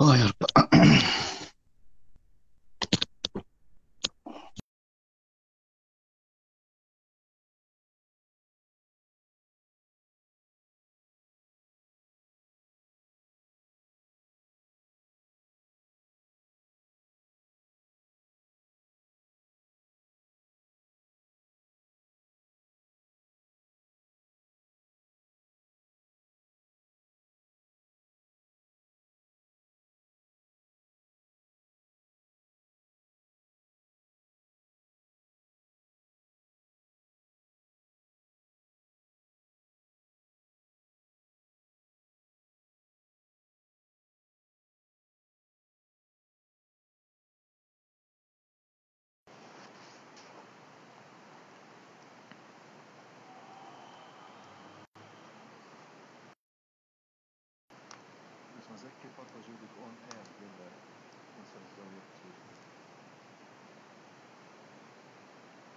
آه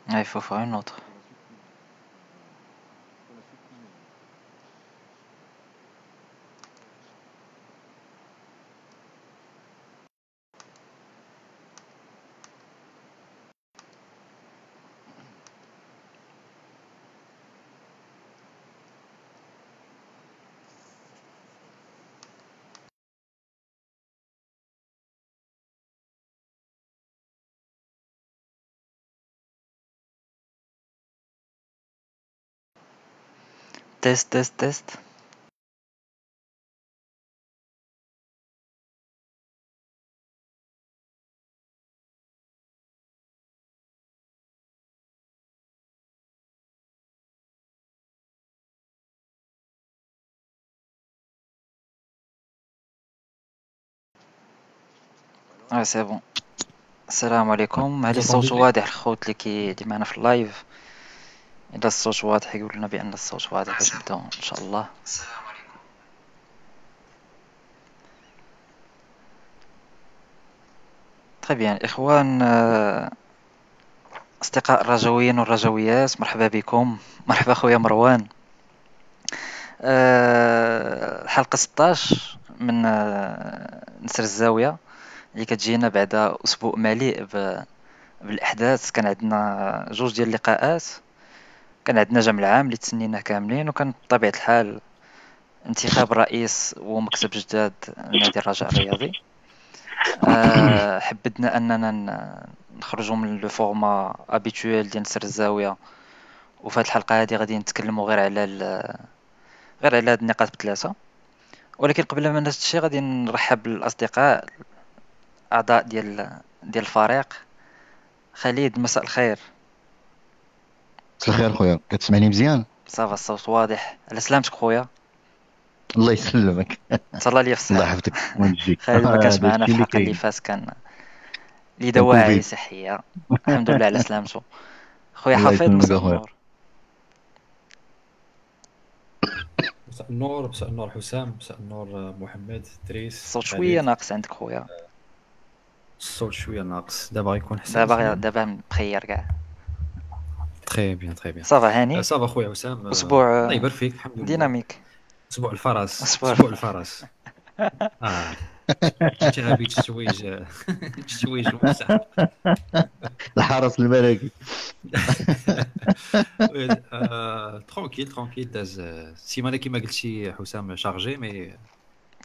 Ah, il faut faire une autre. test test test آه c'est bon السلام عليكم هل الصوت واضح الخوت اللي كي اللي معنا في ال live إذا الصوت واضح يقول لنا بأن الصوت واضح باش نبداو إن شاء الله. طيب يعني الاخوان آه، أصدقاء الرجويين والرجويات مرحبا بكم. مرحبا خويا مروان. آه، الحلقة 16 من آه، نسر الزاوية اللي كتجينا بعد أسبوع مليء بالأحداث. كان عندنا جوج ديال اللقاءات. كان عندنا جمع العام اللي تسنيناه كاملين وكان بطبيعة الحال انتخاب رئيس ومكتب جداد نادي الرجاء الرياضي. أه حبدنا أننا نخرجوا من لو فورما ابيتويل ديال نسر الزاوية. وفي هذه الحلقة هذه غادي نتكلموا غير على غير على هاد النقاط بثلاثه ولكن قبل ما نهز الشيء غادي نرحب بالأصدقاء أعضاء ديال ديال الفريق. خالد مساء الخير. مساء الخير خويا. كتسمعني مزيان؟ صافا الصوت واضح. على سلامتك خويا؟ الله يسلمك. تهلا لي في الصحة الله يحفظك. خالد ما كانش معنا في الحلقة اللي فات كان لي دواعي صحية. الحمد لله على سلامته. خويا حفيظ مساء النور مساء النور مساء النور حسام مساء النور محمد دريس الصوت شوية ناقص عندك خويا. الصوت شوية ناقص. دابا غيكون حسن دابا دابا مخير كاع. تخي بيان تخي بيان صافا هاني صافا خويا وسام. أسبوع الله يبارك فيك الحمد لله. ديناميك أسبوع الفرس أسبوع, أسبوع الفرس. آه. غابي تشويج تشويج وسع الحرس الملكي. tranquille tranquille داز. السيمانه كيما قلتي حسام chargé mais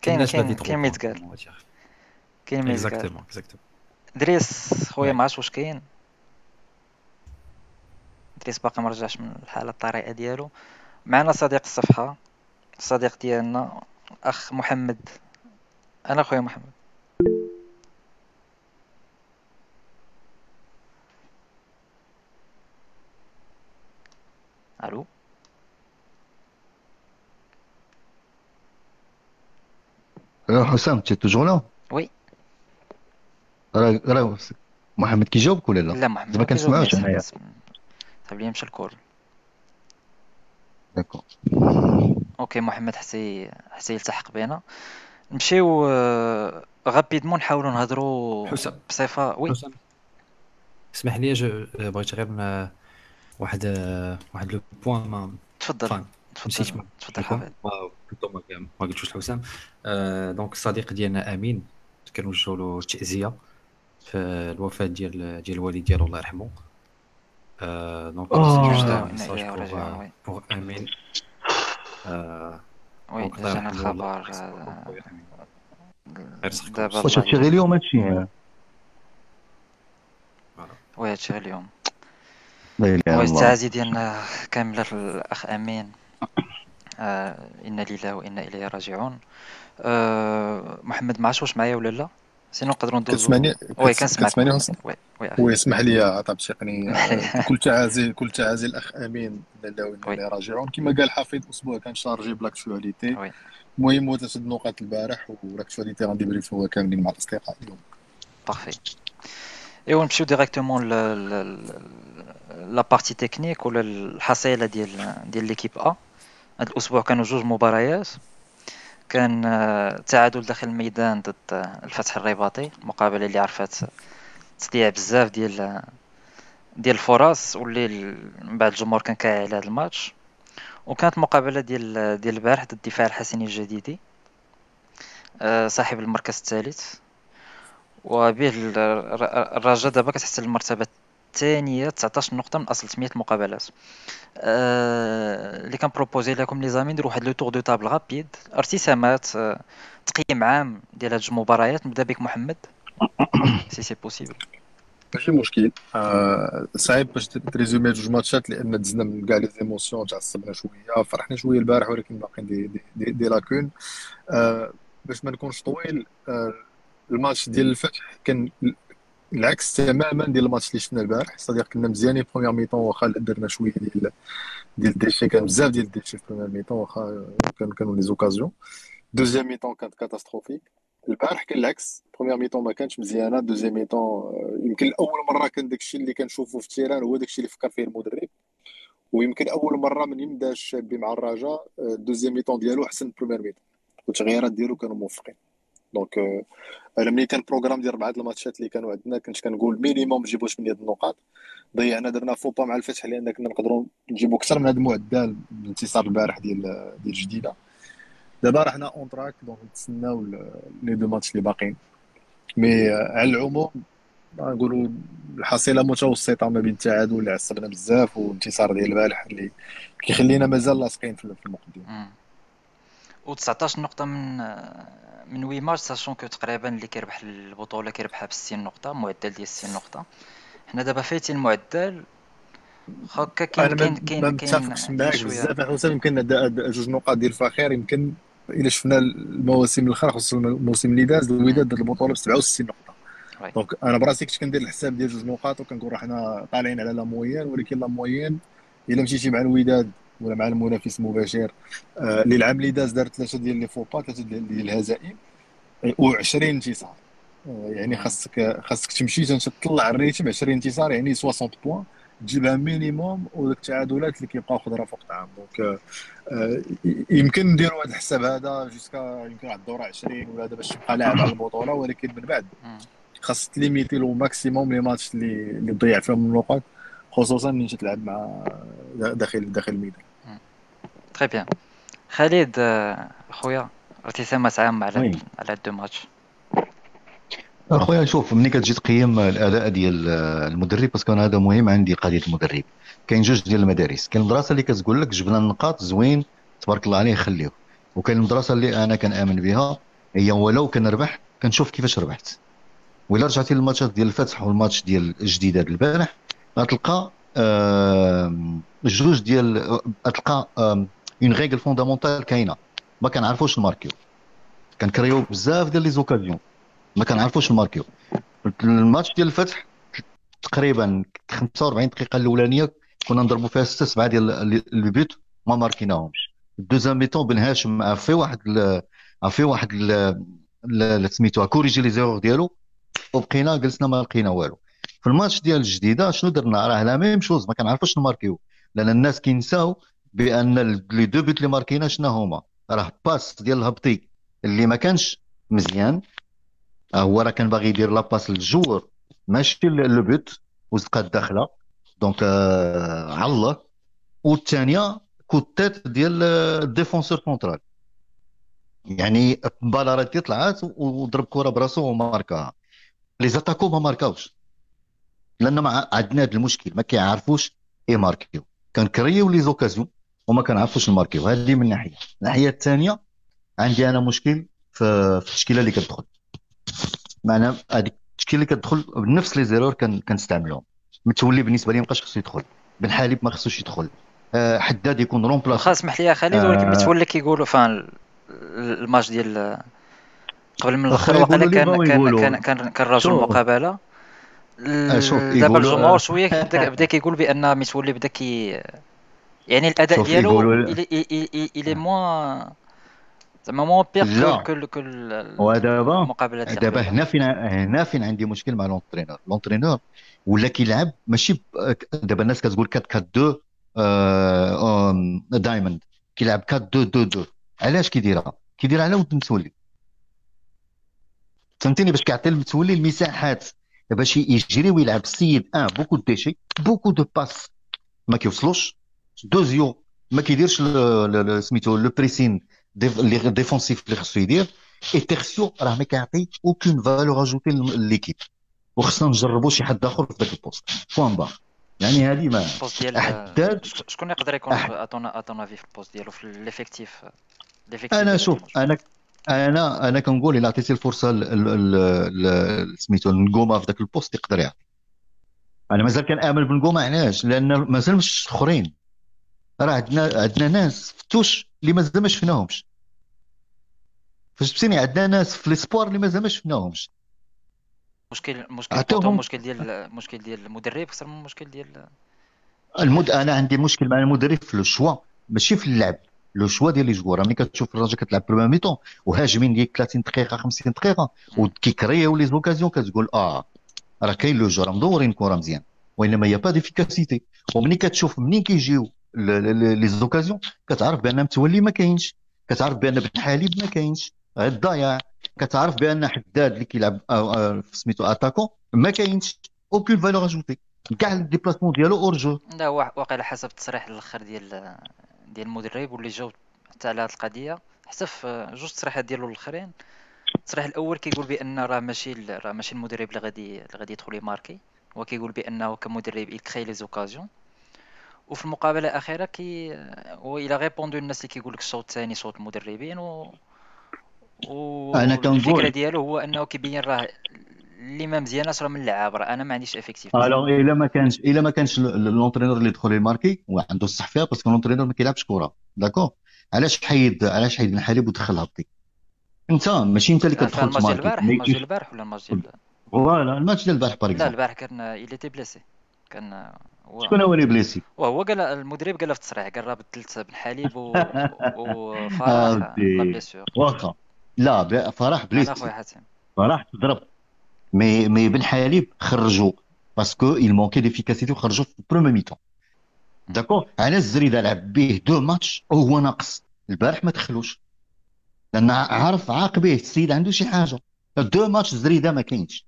كاين كاين كاين ما يتقال كاين ما exactement exactement دريس خويا ما عرفتش واش كاين. دريس باقي ما رجعش من الحالة الطريقة ديالو. معنا صديق الصفحة. صديق ديالنا اخ محمد. أنا خويا محمد. ألو؟ حسام t'es toujours là؟ oui راه راه محمد كيجاوبك ولا لا؟ لا محمد ما كنسمعوش. حنايا طيب لي مشى الكول d'accord OK محمد حتى حتى يلتحق بينا. نمشيو rapidement نحاولوا نهضروا حسام. بصفة oui. حسام. اسمح لي جو بغيت غير واحد واحد le point ما تفضل تفضل تفضل حافظ. ما قلتوش لحسام. donc الصديق ديالنا أمين كنوجهوا له التعزيه في الوفاة ديال ديال الوالد ديالو الله يرحمه. donc pour امين oui جانا الخبر دابا واش هادشي غير اليوم هادشي وي هادشي غير اليوم وي التعازي ديالنا كامله الاخ امين آه إنا لله وإنا إليه راجعون محمد ما عرفتش واش معايا ولا لا سينو نقدروا ندوزو. كتسمعني وي كنسمعك. كتسمعني وي وي وي اسمح لي عطا بشقني كل تعازي كل تعازي الأخ أمين لله وأنا وي. اليه راجعون. كما قال حفيظ أسبوع كان شارجي بلاكتواليتي المهم هو ثلاث نقاط البارح و l'actualité غادي بريفوها كاملين مع الأصدقاء اليوم. parfait ايوا نمشيو directement la partie technique ولا الحصيله ديال ديال l'équipe ا هذا الأسبوع كانوا جوج مباريات كان آه، تعادل داخل الميدان ضد آه، الفتح الرباطي المقابله اللي عرفت تضيع بزاف ديال ديال الفرص واللي من بعد الجمهور كان كاعي على هذا الماتش. وكانت مقابلة ديال ديال البارح ضد الدفاع الحسني الجديدي آه، صاحب المركز الثالث. وبه الرجاء دابا كتحسن المرتبة الثانية 19 نقطة من أصل 8 مقابلات اللي كان proposé لكم les amis نديرو واحد le tour de table rapide. ارتسامات تقييم عام ديال هاد المباريات نبدا بك محمد. si c'est possible ماشي مشكل. آه صعيب باش ت résumer جوج ماتشات لأن دزنا من كاع les émotions تعصبنا شوية فرحنا شوية البارح ولكن باقيين دي, دي, دي, دي لاكون. آه باش ما نكونش طويل آه الماتش ديال الفتح كان العكس تماما ديال الماتش اللي شفنا البارح. صديق كنا مزيانين première mi-temps واخا درنا شوية ديال ديال ال déchet كان بزاف ديال ال déchet في première mi-temps واخا كانوا كانوا les occasions. deuxième mi-temps كانت catastrophique. البارح كان العكس. première mi-temps ما كانتش مزيانة. deuxième mi-temps يمكن اول مرة كان داكشي اللي كنشوفو في ال terrain هو داكشي اللي فكر فيه المدرب. ويمكن أول مرة من يبدا الشابي مع الرجاء deuxième mi-temps ديالو أحسن من première mi-temps والتغييرات ديالو كانوا موفقين. donc أنا ملي كان programme ديال اربعه الماتشات اللي كانوا عندنا كنت كنقول minimum نجيبو 8 النقاط. ضيعنا درنا فوبا مع الفتح لأن كنا نقدروا نجيبو أكثر من هذا المعدل الانتصار البارح ديال ديال جديدة. دابا رحنا on track donc نتسناو les deux matchs اللي باقيين. mais على العموم نقولوا الحصيلة متوسطة ما بين التعادل اللي عصبنا بزاف والانتصار ديال البارح اللي كيخلينا مازال لاصقين في المقدمة. و 19 نقطة من من 8 matchs sachant que تقريبا اللي كيربح البطولة كيربحها ب 60 نقطة معدل ديال 60 نقطة. حنا دابا فايتين المعدل هكا كاين كاين كاين ما متفقش معاك بزاف. حسام يمكن جوج نقاط ديال الفخير يمكن إلا شفنا المواسم الاخرى خصوصا الموسم اللي داز الوداد دار البطولة ب 67 نقطة. donc أنا براسي كنت كندير الحساب ديال جوج نقاط وكنقول حنا طالعين على la moyenne ولكن la moyenne إلا مشيتي مع الوداد ولا مع المنافس المباشر آه اللي العام اللي داز دار ثلاثة ديال لي فوبا ثلاثة ديال الهزائم و20 انتصار. آه يعني خاصك خاصك تمشي تطلع ال rythme 20 انتصار يعني 60 points تجيبها minimum وداك التعادلات اللي كيبقاو خضره فوق طعام donc آه يمكن نديروا هذا الحساب هذا jusqu'à يمكن واحد الدورة 20 ولا هذا باش تبقى لاعب على البطولة ولكن من بعد خاص ت limiter le maximum les matchs اللي اللي تضيع فيهم النقاط خصوصا ملي تلعب مع داخل داخل الميدان. très bien خالد خويا ارتسامات عامه على على deux matchs. أخويا شوف ملي كتجي تقيم الأداء ديال المدرب parce que أنا هذا مهم عندي قضية المدرب. كاين جوج ديال المدارس. كاين المدرسة اللي كتقول لك جبنا النقاط زوين تبارك الله عليه خليه وكاين المدرسة اللي أنا كنآمن بها هي ولو كنربح كنشوف كيفاش ربحت. وإلا رجعتي للماتشات ديال الفتح والماتش ديال الجديده البارح غتلقى جوج ديال غتلقى une règle fondamentale كاينة. ما كنعرفوش نماركيو كنكريو بزاف ديال les occasions. ما كنعرفوش نماركيو الماتش ديال الفتح تقريبا 45 دقيقة الأولانية كنا نضربوا فيها 6 7 ديال البيوت ما ماركيناهمش. ال deuxième mi-temps بن هاشم عفي واحد عفي واحد سميتو corriger les erreurs ديالو. وبقينا جلسنا ما لقينا والو. في الماتش ديال الجديدة شنو درنا؟ راه la même chose ما كنعرفوش نماركيو لأن الناس كينساو بأن les deux buts اللي ماركينا شنو هما. راه passe ديال الهبطي اللي ما كانش مزيان هو راه كان باغي يدير la passe لل joueur ماشي le but وزقات داخله donc آه على الله. والثانيه coup de tête ديال ال défenseur central. يعني balle arrêtée طلعت وضرب كرة براسو وماركاها les attaquants ما ماركاوش. لأن ما عندنا هذا المشكل. ما كيعرفوش يماركيو. كنكريو les occasions. وما كنعرفوش نماركيو هذه من ناحية. الناحية الثانية عندي أنا مشكل في التشكيلة اللي كتدخل. معنى هذيك التشكيلة اللي كتدخل بنفس les erreurs كنستعملوهم متولي بالنسبة لي مابقاش خصو يدخل. بن حليب ما خصوش يدخل. آه، حداد يكون رومبلاس خاص اسمح لي يا خالد ولكن آه. متولي كيقولوا فان الماتش ديال قبل من الآخر وقيلا كان كان كان كان كان راجل مقابلة. دابا الجمهور شوية بدا كيقول بأن متولي بدا كي يعني الأداء ديالو الي موان زعما مو بيغ كل كل ودابا المقابلات دابا هنا فين هنا فين عندي مشكل مع l'entraîneur l'entraîneur ولا كيلعب ماشي دابا الناس كتقول 4 4 2 diamond كيلعب 4 2 2 2 علاش كيديرها؟ كيديرها على ود متولي فهمتيني؟ باش كيعطي المتولي المساحات. باش يجري ويلعب السيد il a beaucoup de déchets beaucoup de passes ما كيوصلوش. deuxio ما كيديرش سميتو le pressing défensif اللي خصو يدير et tertio راه ما كيعطي aucune valeur ajoutée l'équipe وخصنا نجربوا شي حد اخر في ذاك ال poste point barre يعني هذه ما ال poste ديال حداد شكون يقدر يكون à ton à ton avis في ال poste ديالو في l'effectif أنا شوف أنا أنا أنا كنقول الا عطيتي الفرصه سميتو نقوما في ذاك ال poste يقدر يعطي أنا مازال كنامن بنقوما علاش لأن مازال مش اخرين راه عندنا عندنا ناس في ال touche اللي مازال ما شفناهمش. فهمتيني عندنا ناس في l'espoir اللي مازال ما شفناهمش. مشكل مشكل عطوهم... مشكل ديال مشكل ديال المدرب أكثر من مشكل ديال المد... أنا عندي مشكل مع المدرب في le choix ماشي في اللعب le choix ديال les joueurs ملي كتشوف الراجل كتلعب première mi-temps وهاجمين ديال 30 دقيقة 50 دقيقة وكيكريو les occasions كتقول آه راه كاين le jeu راه مدورين كره مزيان. وإنما هي pas d'efficacité ومني كتشوف منين كيجيو؟ les occasions كتعرف بأن متولي ما كاينش. كتعرف بأن بن حليب ما كاينش. الضياع كتعرف بأن حداد اللي كيلعب آه، آه، سميتو attaquant ما كاينش. aucune valeur ajoutée. كاع ال déplacement ديالو hors-jeu لا واقيلا حسب التصريح الأخر ديال ديال المدرب واللي جاوب حتى على هذه القضية. حسب جوج تصريحات ديالو الأخرين. التصريح الأول كيقول بأن راه ماشي راه ماشي المدرب اللي غادي اللي غادي يدخل يماركي. هو كيقول بأنه كمدرب يكري les occasions وفي المقابلة الأخيرة كي هو il a répondu الناس اللي كيقول لك الشوط الثاني صوت المدربين و و أنا كنقول الفكرة ديالو هو أنه كيبين راه اللي ما مزياناش راه من اللعاب راه أنا ما عنديش effectif alors إلا ما كانش إلا ما كانش l'entraîneur اللي دخل يماركي وعنده الصح فيها parce que l'entraîneur ما كيلعبش كرة. d'accord علاش حيد علاش حيد بن حليب ودخل هابطي؟ أنت ماشي أنت اللي كتدخل الماتش ديال البارح الماتش ديال البارح ولا الماتش ديال voilà ال match ديال البارح باغ لا البارح كان il était blessé شكون هو اللي blessé؟ وهو قال المدرب قال في التصريح قال راه بدلت بن حليب و وفرح. واخا لا فرح blessé فرح تضرب. مي مي بن حليب خرجوا parce que il manquait d'efficacité وخرجوا في ال première mi-temps d'accord على الزريدة لعب به deux matchs وهو ناقص. البارح ما دخلوش. لأن عارف عاقبه السيد عنده شي حاجة. deux matchs الزريده ما كاينش.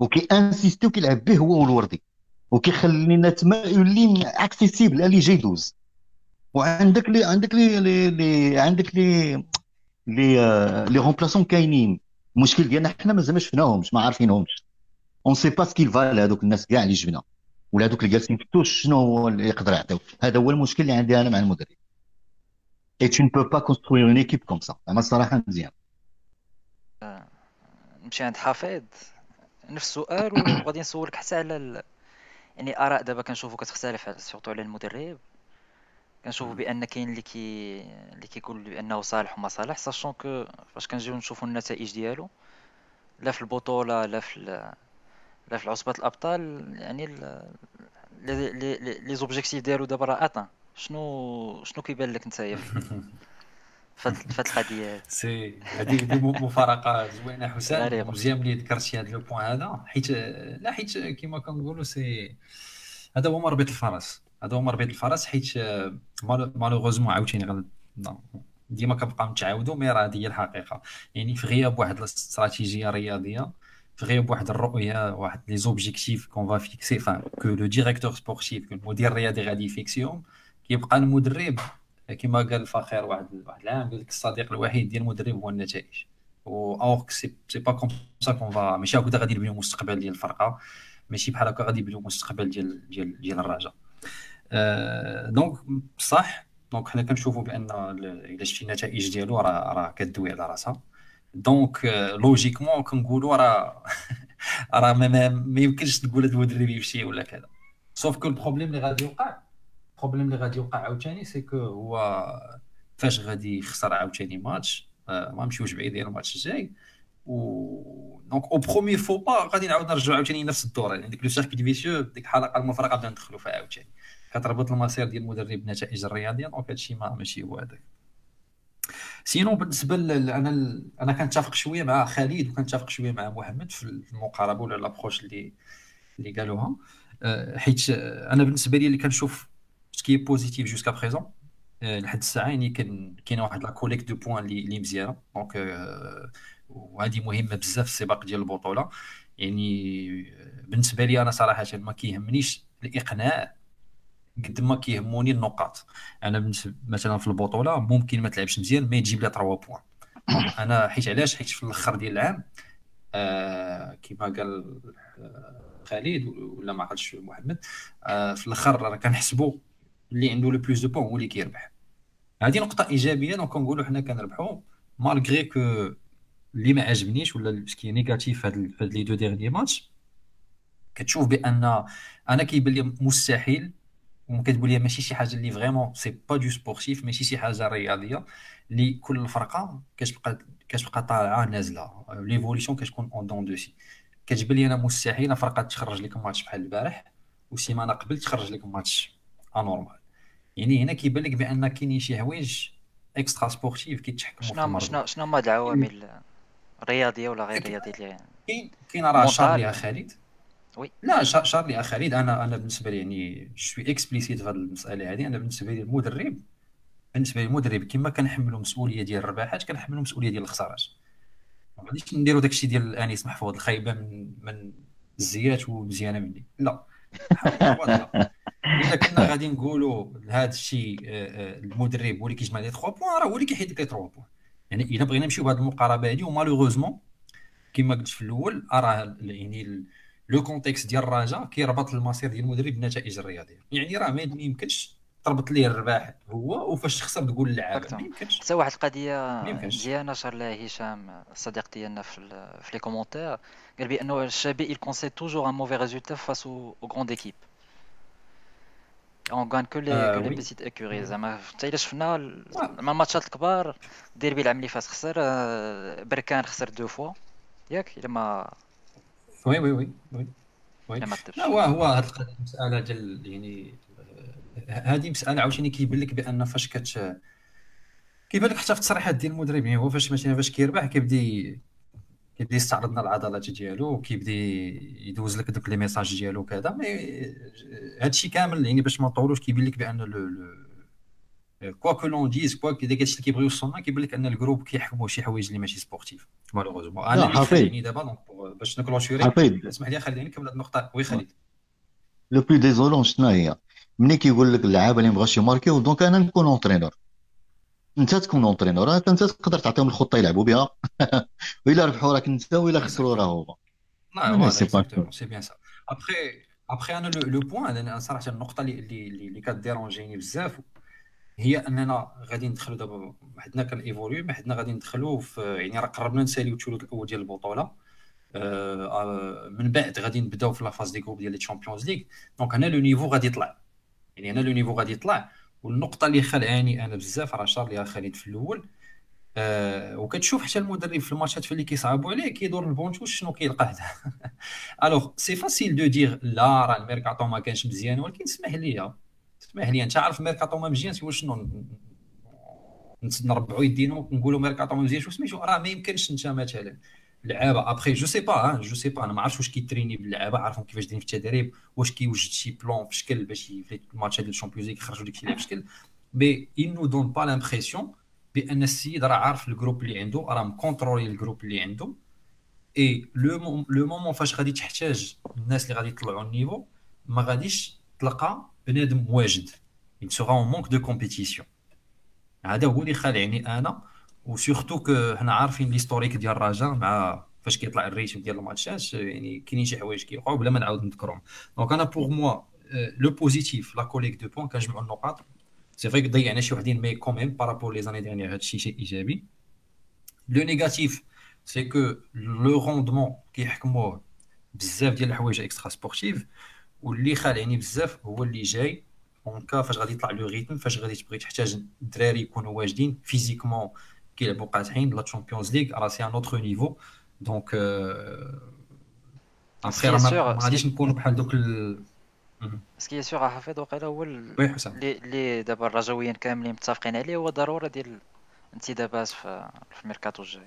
وكي insister وكيلعب به هو والوردي. وكيخلينا تما يولي accessible اللي جاي يدوز وعندك لي عندك لي لي عندك لي لي لي رومبلاسون كاينين. المشكل ديالنا حنا مازال ما شفناهمش ما عارفينهمش. on sait pas ce qu'ils valent هذوك الناس كاع اللي جبنا. ولا هذوك اللي جالسين في ال touche شنو هو اللي يقدر يعطيو. هذا هو المشكل اللي عندي أنا مع المدرب. اي ne peux pas construire une équipe comme ça. أنا الصراحة مزيان. نمشي عند حفيظ. نفس السؤال وغادي نسولك حتى على. يعني آراء دابا كنشوفو كتختلف surtout على المدرب. كنشوفو بأن كاين اللي كي اللي كيقول بأنه صالح وما صالح sachant que فاش كنجيو نشوفو النتائج ديالو لا في البطولة لا في لا في عصبة الأبطال يعني les les objectifs ديالو دابا راه atteints شنو شنو كيبان لك نتايا؟ في القضية. c'est هذيك مفارقة زوينة حسام مزيان ملي ذكرتي هذا le point هذا. حيت لا حيت كيما كنقولوا c'est هذا هو مربط الفرس. هذا هو مربط الفرس. حيت malheureusement عاوتاني ديما كنبقى متعاودوا mais راه هذه هي الحقيقة. يعني في غياب واحد الاستراتيجية رياضيه في غياب واحد الرؤية واحد les objectifs qu'on va fixer، فان que le directeur sportif، que المدير الرياضي غادي يفيكسيهم كيبقى المدرب كما قال الفخير واحد واحد العام قال لك الصديق الوحيد ديال المدرب هو النتائج. و or c'est c'est pas comme ça qu'on va ماشي هكذا غادي نبنيو المستقبل ديال الفرقة ماشي بحال هكا غادي نبنيو المستقبل ديال ديال ديال الرجاء أه donc صح donc حنا كنشوفوا بأن إلا شتي النتائج ديالو راه راه كدوي على راسها. donc logiquement كنقولوا راه راه ما يمكنش تقول هذا المدرب يمشي ولا كذا. sauf que ال problème اللي غادي يوقع ال problème اللي غادي يوقع عاوتاني c'est que هو فاش غادي يخسر عاوتاني ماتش ما نمشيوش بعيد الماتش الجاي. و donc au premier faux pas غادي نعاود نرجعو عاوتاني نفس الدور يعني ديك le cercle vicieux ديك الحلقة المفرغه غادي ندخلو فيها عاوتاني. كتربط المصير ديال المدرب بالنتائج الرياضية donc هادشي ما ماشي هو هذاك. sinon بالنسبة أنا أنا كنتفق شوية مع خالد وكنتفق شوية مع محمد في المقاربة ولا l'approche اللي اللي قالوها. آه، حيت أنا بالنسبة لي اللي كنشوف ce qui est positif jusqu'à présent لحد الساعة يعني كاينة واحد la collecte de points اللي مزيانه donc وهذه مهمه بزاف في السباق ديال البطوله يعني بالنسبة لي أنا صراحة ما كيهمنيش الاقناع قد ما كيهموني النقاط أنا مثلا في البطوله ممكن ما تلعبش مزيان ما تجيب لي 3 points أنا حيت علاش حيت في الآخر ديال العام آه كما قال خالد ولا ما عقلتش محمد آه في الآخر راه كنحسبوا اللي عنده le plus de points هو اللي كيربح. هذه نقطة إيجابية donc كنقولوا حنا كنربحوا malgré que اللي ما عجبنيش ولا ce qui est négatif في هاد les deux derniers matchs كتشوف بأن أنا كيبان لي مستحيل وكتقول لي ماشي شي حاجة اللي vraiment c'est pas du sportif ماشي شي حاجة رياضية اللي كل فرقه كتبقى كتبقى طالعة نازلة. l'évolution كتكون en dents de scie كتبان لي أنا مستحيل فرقة تخرج لك ماتش بحال البارح وسيمانة قبل تخرج لك match anormal يعني هنا كيبان لك بأن كاينين شي حوايج extra-sportifs كيتحكموا شنو شنو شنو هما العوامل الرياضية ولا غير رياضيه اللي كاين كاين راه شارلي خالد. Oui. لا شارلي خالد أنا أنا بالنسبة لي يعني شوي explicite في هذه المسألة هذه. أنا بالنسبة لي المدرب بالنسبة لي المدرب كما كنحملوا مسؤولية ديال الرباحات كنحملوا مسؤولية ديال الخسارات ما غاديش نديروا داكشي ديال أنيس محفوظ الخايبه من من الزيات ومزيانة مني. لا. اذا كنا غادي نقولوا هذا الشيء آه، آه، المدرب هو اللي كيجمع لي 3 points راه هو اللي كيحيد لك 3 points يعني إلا بغينا نمشيو بهذه المقاربة هذه و malheureusement كما قلت في الأول راه يعني le contexte ديال الرجاء كيربط المصير ديال المدرب بالنتائج الرياضية. يعني راه ما يمكنش تربط ليه الرباح هو وفاش تخسر تقول اللعابه ما يمكنش. حتى واحد القضية مزيانه شار لها هشام الصديق ديالنا في في les commentaires قال بأنه الشابي il conseille toujours un mauvais résultat face aux, aux grandes équipes. hein que les petites écuries زعما. حتى الا شفنا مع ال matchات الكبار الديربي العام اللي فات خسر بركان خسر deux fois. ياك إلا ما oui oui oui oui oui لا هو هو هذه المساله ديال يعني هذه مسألة عاوتاني كيبان لك بأن فاش كت كيبان لك حتى في التصريحات ديال المدرب يعني هو فاش مثلا فاش كيربح كيبدا كيبدا يستعرض لنا العضلات ديالو وكيبدا يدوز لك دوك les messages ديالو وكذا. mais هادشي كامل يعني باش ما نطولوش كيبان لك بأن لو كوا كو لون ديز كوا داك الشيء اللي كيبغيو يوصلنا كيبان لك أن الجروب كيحكموا شي حوايج اللي ماشي سبورتيف مالوغوزمون أنا خليني دابا دونك باش نكلوشيري اسمح لي خليني نكمل هاد النقطة. وي خالد لو بلو ديزولون شنو هي؟ ملي كيقول لك اللعابة اللي مبغاش يماركيو دونك أنا نكون اونترينور انت تكون اونترينور انت تقدر تعطيهم الخطة يلعبوا بها. وإلا ربحوا راك انت وإلا خسروا راه هو. c'est bien ça ابخي ابخي أنا le point أنا صراحة النقطة اللي اللي اللي كديرونجيني بزاف هي أننا غادي ندخلوا دابا حدنا كان évoluer حدنا غادي ندخلوا في يعني راه قربنا نساليو الثلث الأول ديال البطولة. آه من بعد غادي نبداو في la phase des groupes ديال les Champions League donc هنا le niveau غادي يطلع. يعني هنا le niveau غادي يطلع. والنقطة اللي خلعاني أنا بزاف راه شار ليها خالد في الأول آه وكتشوف حتى المدرب في ال matchات اللي كيصعبوا عليه كيدور ال banc de touche شنو كيلقى هذا؟ الوغ سي فاسيل دو دير لا راه الميركاتو ما كانش مزيان ولكن اسمح لي اسمح لي انت عارف الميركاتو ما مزيان شنو نربعوا يدينا ونقولوا ميركاتو ما مزيانش وسميتو راه ما يمكنش انت مثلا. لعابة. ابخي جو سي با جو سي با أنا ما عرفتش واش كيتريني باللعابة عارفهم كيفاش دايرين في التدريب واش كيوجد شي بلون في شكل باش في الماتش ديال الشامبيونز ليغ يخرجوا ديك الشيء في مي il نو دون با لامبرسيون بأن السيد راه عارف الجروب اللي عنده راه مكونترولي الجروب اللي عنده. et le le moment فاش غادي تحتاج الناس اللي غادي يطلعوا ال niveau ما غاديش تلقى بنادم واجد. Il sera en manque de compétition. هذا هو اللي خالعني أنا و surtout que حنا عارفين l'historique ديال الرجاء مع فاش كيطلع ال rythme ديال ال matchات يعني كاينين شي حوايج كيوقعوا بلا ما نعاود نذكرهم. donc أنا pour moi le positif la collecte de points كنجمعوا النقاط. c'est vrai ضيعنا شي وحدين mais quand même par rapport les années dernières هادشي شيء إيجابي. le négatif c'est que le rendement كيحكموه بزاف ديال الحوايج extra-sportifs واللي خالعني بزاف هو اللي جاي. donc فاش غادي يطلع le rythme فاش غادي تبغي تحتاج الدراري يكونوا واجدين physiquement كيلعبوا قاطعين la Champions League راه c'est un autre niveau donc après ما غاديش نكونوا بحال donc est-ce que سي حفيظ وقيلا هو اللي دابا الرجويين كاملين متفقين عليه هو ضروره ديال الانتدابات في الميركاتو الجاي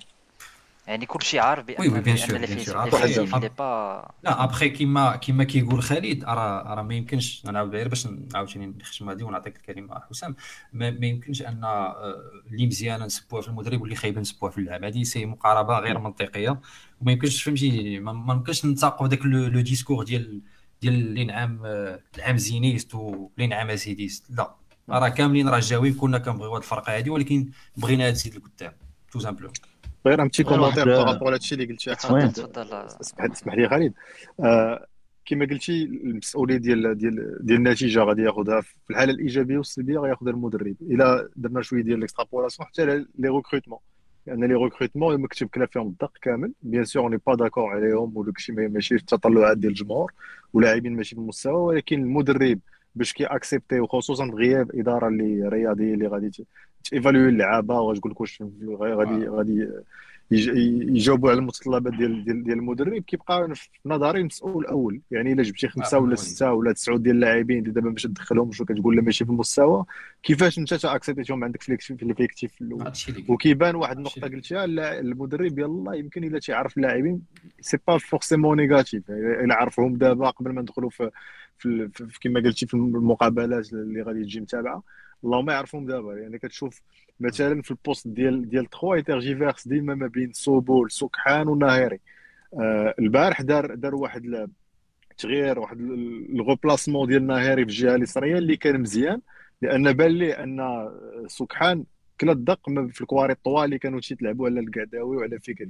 يعني كل شيء عارف بان oui bien sûr bien sûr bah لا أبخي كيما كيما كيقول خالد راه راه ما يمكنش نعاود غير باش عاوتاني نختم هذه ونعطيك الكلمة حسام. ما, ما يمكنش أن اللي مزيانه نسبوها في المدرب واللي خايبه نسبوها في اللعب. هذه c'est مقاربة غير منطقية. وما يمكنش فهمتي ما يمكنش نتاقوا داك le discours ديال ديال اللي نعم العام زينيست واللي نعم أسيديست. لا. راه كاملين رجاويين كنا كنبغيو هذه الفرقة هذه ولكن بغيناها تزيد لقدام tout simplement غير petit commentaire par rapport هادشي اللي قلتي. اسمح لي خالد. آه، كما قلتي المسؤولية ديال ديال ديال النتيجة غادي ياخذها في الحالة الإيجابية والسلبية غياخذها المدرب. إلا درنا شوية ديال ال extrapolation حتى les recrutements لأن les recrutements مكتوب كلا فيهم الدق كامل bien sûr on n'est pas d'accord عليهم وداك الشيء ماشي في التطلعات ديال الجمهور ولاعبين ماشي في المستوى ولكن المدرب باش كي accepter وخصوصا في غياب إدارة اللي رياضيه اللي غادي ت évaluer اللعابة وغتقول لك واش غادي غادي يجاوبوا على المتطلبات ديال ديال, ديال المدرب كيبقى في نظري المسؤول الأول. يعني إلا جبتي خمسة ولا ستة ولا تسعة ديال اللاعبين اللي دابا باش تدخلهم شو كتقول لا ماشي في المستوى كيفاش أنت accepté هم عندك في ال effectif الأول. وكيبان واحد النقطة قلتيها المدرب يلا يمكن إلا تيعرف اللاعبين c'est pas forcément négatif إلا عرفهم دابا قبل ما ندخلوا في في, في كما قلتي في المقابلات اللي غادي تجي متابعة. اللهم يعرفهم دابا. يعني كتشوف مثلا في ال poste ديال ديال 3 يترجيفيرس ديما ما بين صوبول سكحان وناهيري آه البارح دار دار واحد تغيير واحد ال replacement ديال ناهيري في الجهة اليسرية اللي كان مزيان. لأن بان لي أن سكحان كلا الدق في الكواري الطوال اللي كانوا تيتلعبوا على القعداوي وعلى فكري.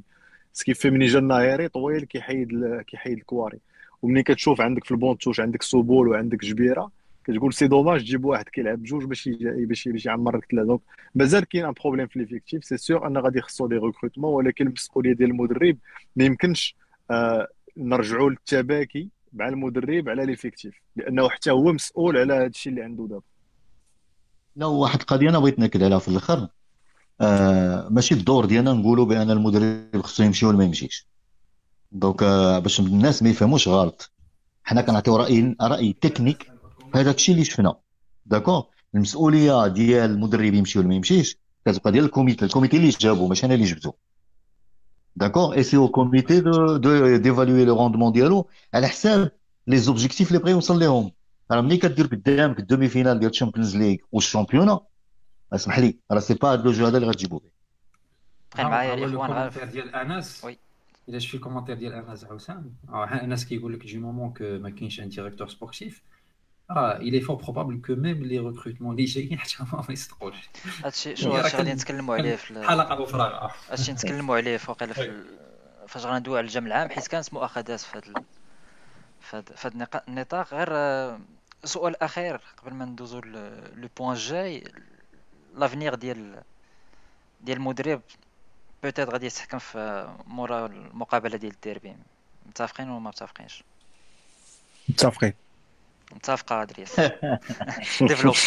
سكيف ملي جا الناهيري طويل كيحيد كيحيد الكواري ومنين كتشوف عندك في ال banc de touche عندك سوبول وعندك جبيرة كتقول c'est dommage تجيب واحد كيلعب بجوج باش باش باش يعمر لك ثلاثة donc مازال كاين un problème في l'effectif c'est sûr أن غادي يخصو des recrutements ولكن المسؤولية ديال المدرب ما يمكنش آه نرجعوا للتباكي مع المدرب على l'effectif لأنه حتى هو مسؤول على هذا الشيء اللي عنده دابا. لا واحد القضية أنا بغيت ناكد عليها في الأخر. آه ماشي الدور ديالنا نقولوا بأن المدرب خصو يمشي ولا ما يمشيش. donc آه باش الناس ما يفهموش غلط. حنا كنعطيو رأي رأي تكنيك هذاك الشيء اللي شفنا d'accord؟ المسؤولية ديال المدرب يمشي ولا ما يمشيش؟ كتبقى ديال ال comité ال comité اللي جابو؟ ماشي أنا اللي جبتو. d'accord؟ et c'est au comité de d'évaluer le rendement ديالو على حساب les objectifs اللي بغى يوصل لهم. راه ملي كدير قدامك ال demi-finale ديال ال Champions League وال championnat اسمح لي راه c'est pas هاد le jeu هذا اللي غتجيبو به. بقى معايا الاخوان عارف ديال انس oui الا شفتي ال commentaire ديال انس حسام انس كيقول لك du moment que ما كاينش un directeur sportif راه il est fort probable que même les recrutements اللي جايين حتى هما ما يصدقوش هادشي شو هادشي غادي نتكلموا عليه في حلقه بفراغ هادشي نتكلموا عليه فوق في فاش غندوي على الجمع العام حيت كانت مؤاخذات في هذا في هذا النطاق غير سؤال اخير قبل ما ندوزو le point جاي l'avenir ديال ديال المدرب peut-être غادي يتحكم في مورا المقابله ديال الديربي متفقين ولا ما متفقينش متفقين متفقة أدريس. développe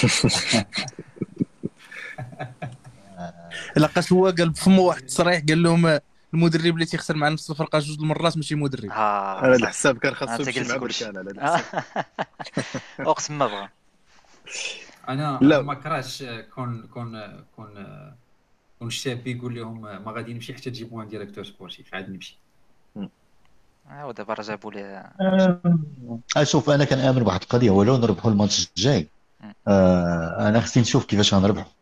لقاش هو قال بفمو واحد التصريح قال لهم المدرب اللي تيخسر مع نفس الفرقه جوج المرات ماشي مدرب. آه على الحساب كان خاصو يمشي مع بركان على الحساب. أقسم ما بغى. أنا لا. ما كرهتش كون كون كون كون الشاب يقول لهم ما غادي نمشي حتى تجيبوا un directeur sportif عاد نمشي. ودابا راه جابوا لي أشوف أنا كنامن بواحد القضية ولو نربحوا الماتش الجاي. آه أنا خصني نشوف كيفاش غنربحوا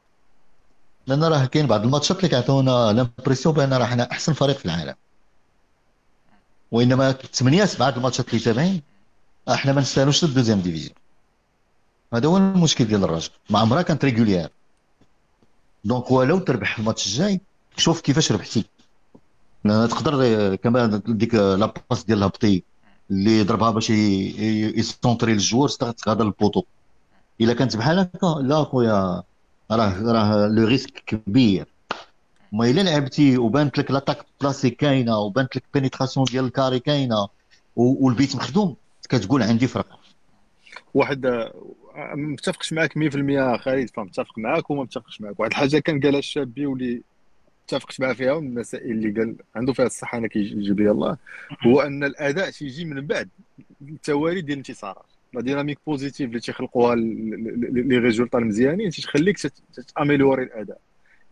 لأن راه كاين بعض الماتشات اللي كيعطيونا l'impression بأن راه حنا أحسن فريق في العالم. وإنما ثمانية سبعة الماتشات اللي تابعين أحنا ما نستاهلوش ال deuxième division. هذا هو المشكل ديال الرجاء. ما عمرها كانت régulière. donc ولو تربح الماتش الجاي شوف كيفاش ربحتي. تقدر كما ديك لاباس ديال الهبطي اللي ضربها باش ي centrer الجوار غادا ال poteau إلا كانت بحال هكا لا خويا راه راه le risque كبير. ما إلا لعبتي وبانت لك l'attaque placée كاينة وبانت لك pénétration ديال الكاري كاينة والبيت مخدوم كتقول عندي فرق. واحد متفقش معاك 100% خالد فمتفق معاك وما متفقش معاك. واحد الحاجة كان قالها الشابي واللي اتفقت معاه فيها من المسائل اللي قال عنده فيها الصحة أنا كيجيب لي الله. هو أن الأداء تيجي من بعد. التوالي ديال الانتصارات. la dynamique positive اللي تيخلقوها les résultats المزيانين تخليك ت améliorer الأداء.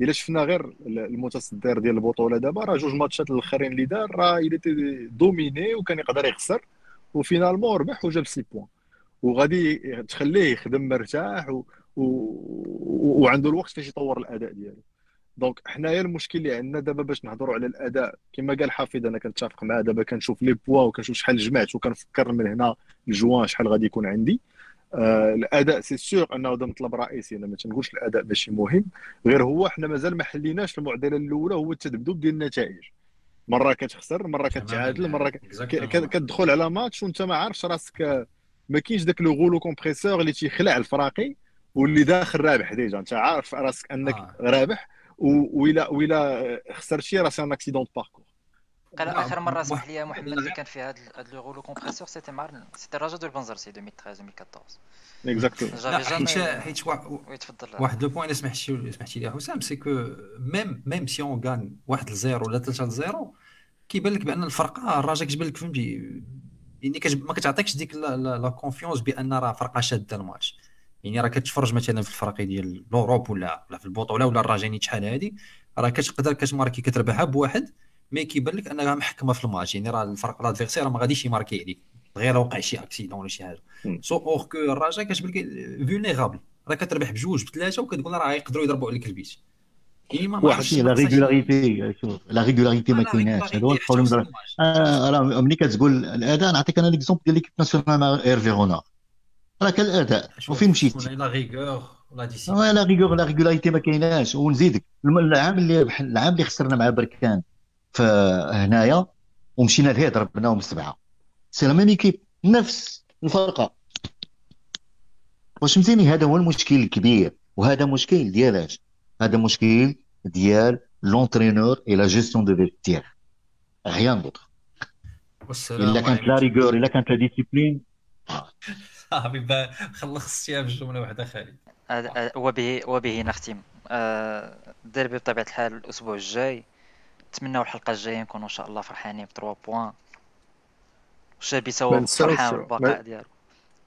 إلا شفنا غير المتصدر ديال البطولة دابا راه جوج ماتشات الأخرين اللي دار راه إلى dominé وكان يقدر يخسر و finalement ربح وجاب six points. وغادي تخليه يخدم مرتاح و... و... وعنده الوقت باش يطور الأداء ديالو. donc حنايا المشكل اللي عندنا دابا باش نهضروا على الأداء كما قال حافظ أنا كنتفق معاه دابا كنشوف لي بوا وكنشوف شحال جمعت وكنفكر من هنا لجوان شحال غادي يكون عندي. آه الأداء سي سيغ أنه هذا مطلب رئيسي أنا ما تنقولش الأداء ماشي مهم. غير هو حنا مازال ما حليناش المعضلة الأولى هو التذبذب ديال النتائج. مرة كتخسر مرة كتعادل مرة كتدخل على ماتش وأنت ما عارفش راسك ما كاينش داك le rouleau compresseur اللي تيخلع الفراقي واللي داخل رابح déjà. أنت عارف راسك أنك آه. رابح. وإلا وإلا خسرتي راه c'est un accident de parcours قال اخر مره سمح لي محمد اللي كان في هذا le rouleau compresseur c'était مع c'était الرجا de البنزرتي 2013 2014 exactement حيت واحد لو point سمحتي سمحتي لي حسام c'est que même même si on gagne واحد ل zéro ولا ثلاثة ل zéro كيبان لك بان الفرقه الرجا كتبان لك فهمتي يعني ما كتعطيكش ديك la confiance بان راه فرقه شاده الماتش يعني راه كتفرج مثلا في الفرق ديال l'Europe ولا ولا في البطوله ولا الراجاني شحال هادي راه كتقدر كت marquer كتربحها بواحد mais كيبان لك انها محكمه في الماتش يعني راه الفرق l'adversaire ما غاديش ي marquer عليك غير وقع شي accident ولا شي حاجة سو اور كو الرجاء كتبان لك vulnérable راه كتربح بجوج بثلاثه وكتقول راه يقدروا يضربوا عليك البيت يعني ما واحد لا régularité شوف la régularité ما كايناش هذا هو ال problème راه ملي كتقول الاداء نعطيك أنا l'exemple ديال l'équipe nationale مع ايرفي رونار راه كان الاداء وفين مشيت لا ريغور لا discipline la rigueur la régularité ما كايناش ونزيدك العام اللي العام اللي خسرنا مع بركان فهنايا ومشينا لهيه ضربناهم سبعه c'est la même équipe نفس الفرقة. واش فهمتيني هذا هو المشكل الكبير وهذا مشكل ديالاش هذا مشكل ديال l'entraîneur et la gestion de vestiaire rien d'autre إلا كانت la rigueur إلا كانت la discipline صافي خلصتيها في جملة واحدة خالد وبه وبه نختم. الديربي بطبيعة الحال الأسبوع الجاي. نتمناو الحلقة الجاية نكونوا إن شاء الله فرحانين ب 3 بوان الشابي سوا فرحان بالبقاء ديالو.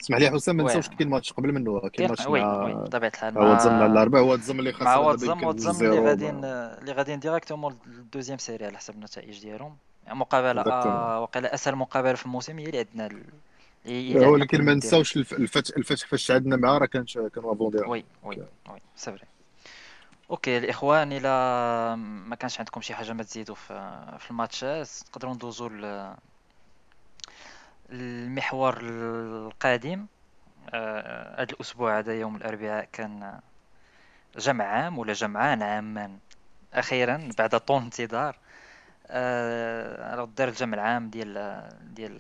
اسمح لي حسام ما نساوش كاين ماتش قبل منه كاين ماتش مع بطبيعة الحال هو تزم على الاربعاء هو تزم اللي خاص مع واتزم واتزم اللي غاديين اللي غاديين ديريكتومون للدوزيام سيري على حسب النتائج ديالهم. مقابله آه وقيلا أسهل مقابلة في الموسم هي اللي عندنا ولكن ما نساوش الفتح الفتح فاش عندنا معاه راه كان كانوا avant ديالو oui oui oui c'est vrai OK الإخوان إلى ما كانش عندكم شي حاجة ما تزيدوا في في الماتشات تقدروا ندوزوا المحور القادم. هذا الأسبوع هذا يوم الأربعاء كان جمع عام ولا جمعان عامان أخيرا بعد طول انتظار آه دار الجمع العام ديال ديال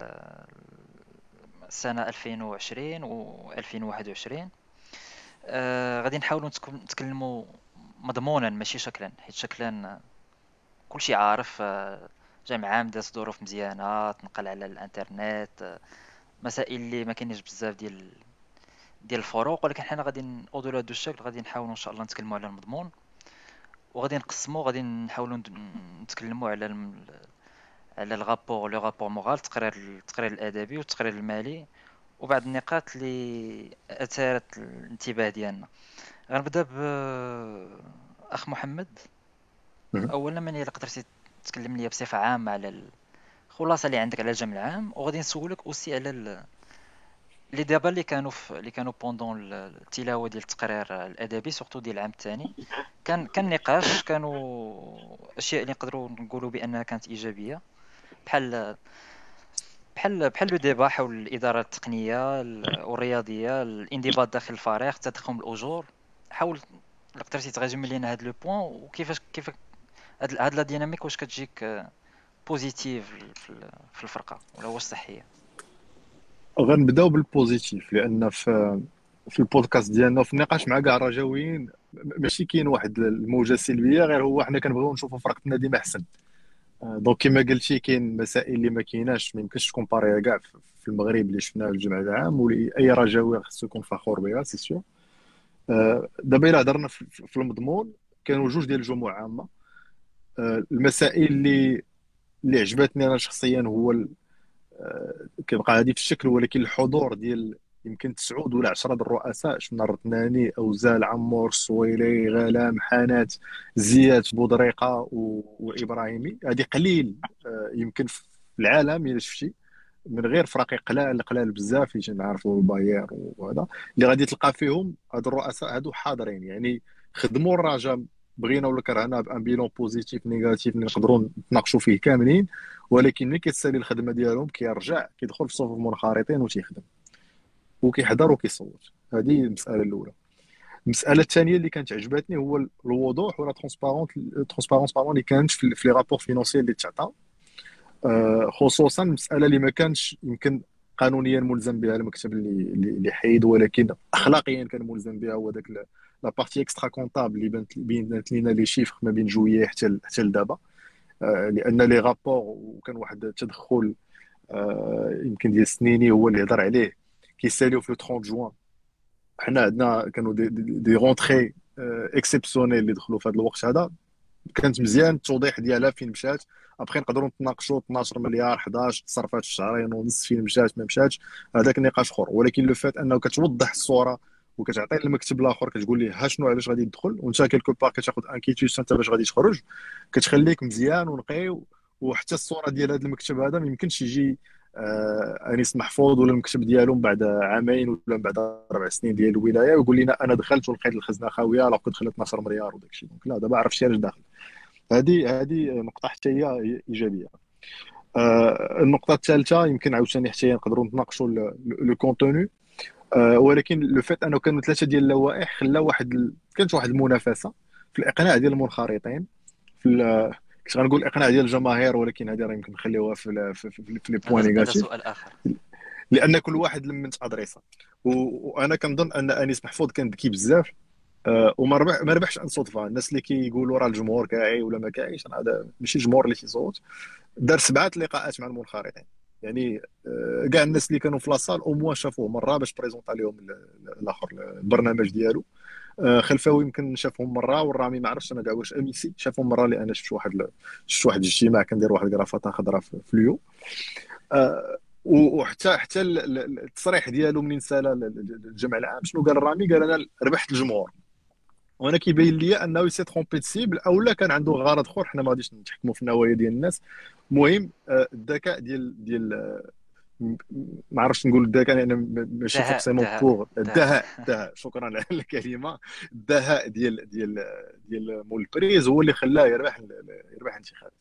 السنة 2020 و 2021 آه غادي نحاولوا نتكلموا مضمونا ماشي شكلا حيت شكلا كلشي عارف آه جامع عام داز ظروف مزيانة تنقل على الإنترنت آه مسائل اللي ما كاينينش بزاف ديال ديال الفروق ولكن حنا غادي اودولا دو الشكل غادي نحاولوا إن شاء الله نتكلموا على المضمون وغادي نقسموا غادي نحاولوا نتكلموا على على ال rapport le rapport moral التقرير التقرير الأدبي والتقرير المالي وبعض النقاط اللي أثارت الانتباه ديالنا. غنبدأ ب أخ محمد. اولا من الا قدرتي تكلم لي بصفة عامة على الخلاصه اللي عندك على الجمع العام وغادي نسولك aussi على لي دابا اللي كانوا في اللي كانوا pendant التلاوة ديال التقرير الأدبي surtout ديال العام الثاني. كان كان نقاش كانوا أشياء اللي نقدروا نقولوا بأنها كانت إيجابية. بحال بحال بحال le débat حول الإدارة التقنية والرياضيه الانضباط داخل الفريق التضخم الأجور. حاول قدرتي تغادم لينا هاد le point وكيفاش كيف هاد la dynamique واش كتجيك positive في الفرقة ولا واش صحية؟ غنبداو بال positif لأن في في البودكاست ديالنا في النقاش مع كاع الرجاويين ماشي كاين واحد الموجة سلبيه غير هو حنا كنبغيو نشوفوا فرقتنا ديما أحسن. donc كما قلتي كاين مسائل اللي ما كايناش. ما يمكنش تكومباريها كاع في المغرب اللي شفناه في الجمع العام واي رجاوي خصو يكون فخور بها سي سيو دابا إلا هضرنا في المضمون كانوا جوج ديال الجموع عامة. آه، المسائل اللي اللي عجبتني أنا شخصيا هو آه، كيبقى هذه في الشكل ولكن الحضور ديال يمكن تسعود ولا عشرة الرؤساء شفنا الرتناني أوزال عمور السويلي غلام حانات زياد بودريقة وإبراهيمي. هذه قليل آه، يمكن في العالم إلا شفتي. من غير فرق قلال قلال بزاف اللي نعرفوا الباير وهذا. اللي غادي تلقى فيهم هاد الرؤساء هادو حاضرين. يعني خدموا الرجاء بغينا ولا كرهنا بأن bilan positif négatif اللي نقدروا نتناقشوا فيه كاملين. ولكن ملي كتسالي الخدمة ديالهم كيرجع كيدخل في صفوف منخرطين وتيخدم. وكيحضر وكيصوت هذه المسألة الأولى. المسألة الثانية اللي كانت عجبتني هو الوضوح و la transparente transparence بارون اللي كانت في les rapports financiers اللي تعطى. آه، خصوصا المسألة اللي ما كانش يمكن قانونيا ملزم بها المكتب اللي اللي حيد ولكن اخلاقيا كان ملزم بها هو ذاك la partie extra comptable اللي بانت بينت لينا les chiffres ما بين جويي حتى حتى لدابا آه، لأن les rapports وكان واحد التدخل آه، يمكن ديال السنيني هو اللي هضر عليه. كيساليو في 30 جوان حنا عندنا كانوا des, des, des rentrées exceptionnelles اللي دخلوا في هذا الوقت هذا كانت مزيان التوضيح ديالها فين مشات ابخي نقدروا نتناقشوا 12 مليار 11 تصرفات في شهرين ونص فين مشات ما مشاتش هذاك النقاش اخر ولكن le fait انه كتوضح الصورة وكتعطي للمكتب الآخر كتقول ليه ها شنو علاش غادي يدخل وانت quelque part كتاخذ un quitus انت باش غادي تخرج كتخليك مزيان ونقي وحتى الصورة ديال هذا المكتب هذا ما يمكنش يجي أنيس محفوظ ولا المكتب ديالو بعد عامين ولا بعد أربع سنين ديال الولاية ويقول لنا أنا دخلت ولقيت الخزنة خاوية كنت دخلت 12 مليار وداك الشيء. donc لا دابا عرفت شي علاش داخل. هذه هذه نقطة حتى هي إيجابية. آه النقطة الثالثة يمكن عاوتاني حتى نقدروا نتناقشوا le contenu. آه ولكن le fait أنه كانوا ثلاثة ديال اللوائح خلا واحد كانت واحد المنافسة في الإقناع ديال المنخرطين في كنت غنقول الاقناع ديال الجماهير ولكن هذه راه يمكن نخليوها في في, في, في les points négatifs سؤال آخر. لأن كل واحد لمن ت adressa. وأنا كنظن أن أنيس محفوظ كان ذكي بزاف أه وما ربح ما ربحش عن صدفة. الناس اللي كيقولوا راه الجمهور كاعي ولا ما كاعيش هذا ماشي الجمهور اللي تيصوت دار سبعة لقاءات مع المنخرطين. يعني آه، كاع الناس اللي كانوا في la salle au moins شافوه مرة باش présente عليهم الآخر البرنامج ديالو. آه، خلفاوي يمكن شافهم مرة والرامي ما عرفتش أنا كاع واش أميسي شافهم مرة لأن شفت واحد شفت واحد الاجتماع كندير واحد الكرافطه خضراء في ليو آه، وحتى حتى التصريح ديالو منين سال الجمع العام شنو قال الرامي؟ قال أنا ربحت الجمهور. وأنا كيبين لي أنه s'est trompé cible أو لا كان عنده غرض آخر حنا ما غاديش نتحكموا في النوايا ديال الناس. المهم آه، الذكاء ديال ديال ما عرفتش نقول الذكاء لأن ماشي forcément pour الدهاء الدهاء شكرا على الكلمة. الدهاء ديال ديال ديال مول بريز هو اللي خلاه يربح يربح الانتخابات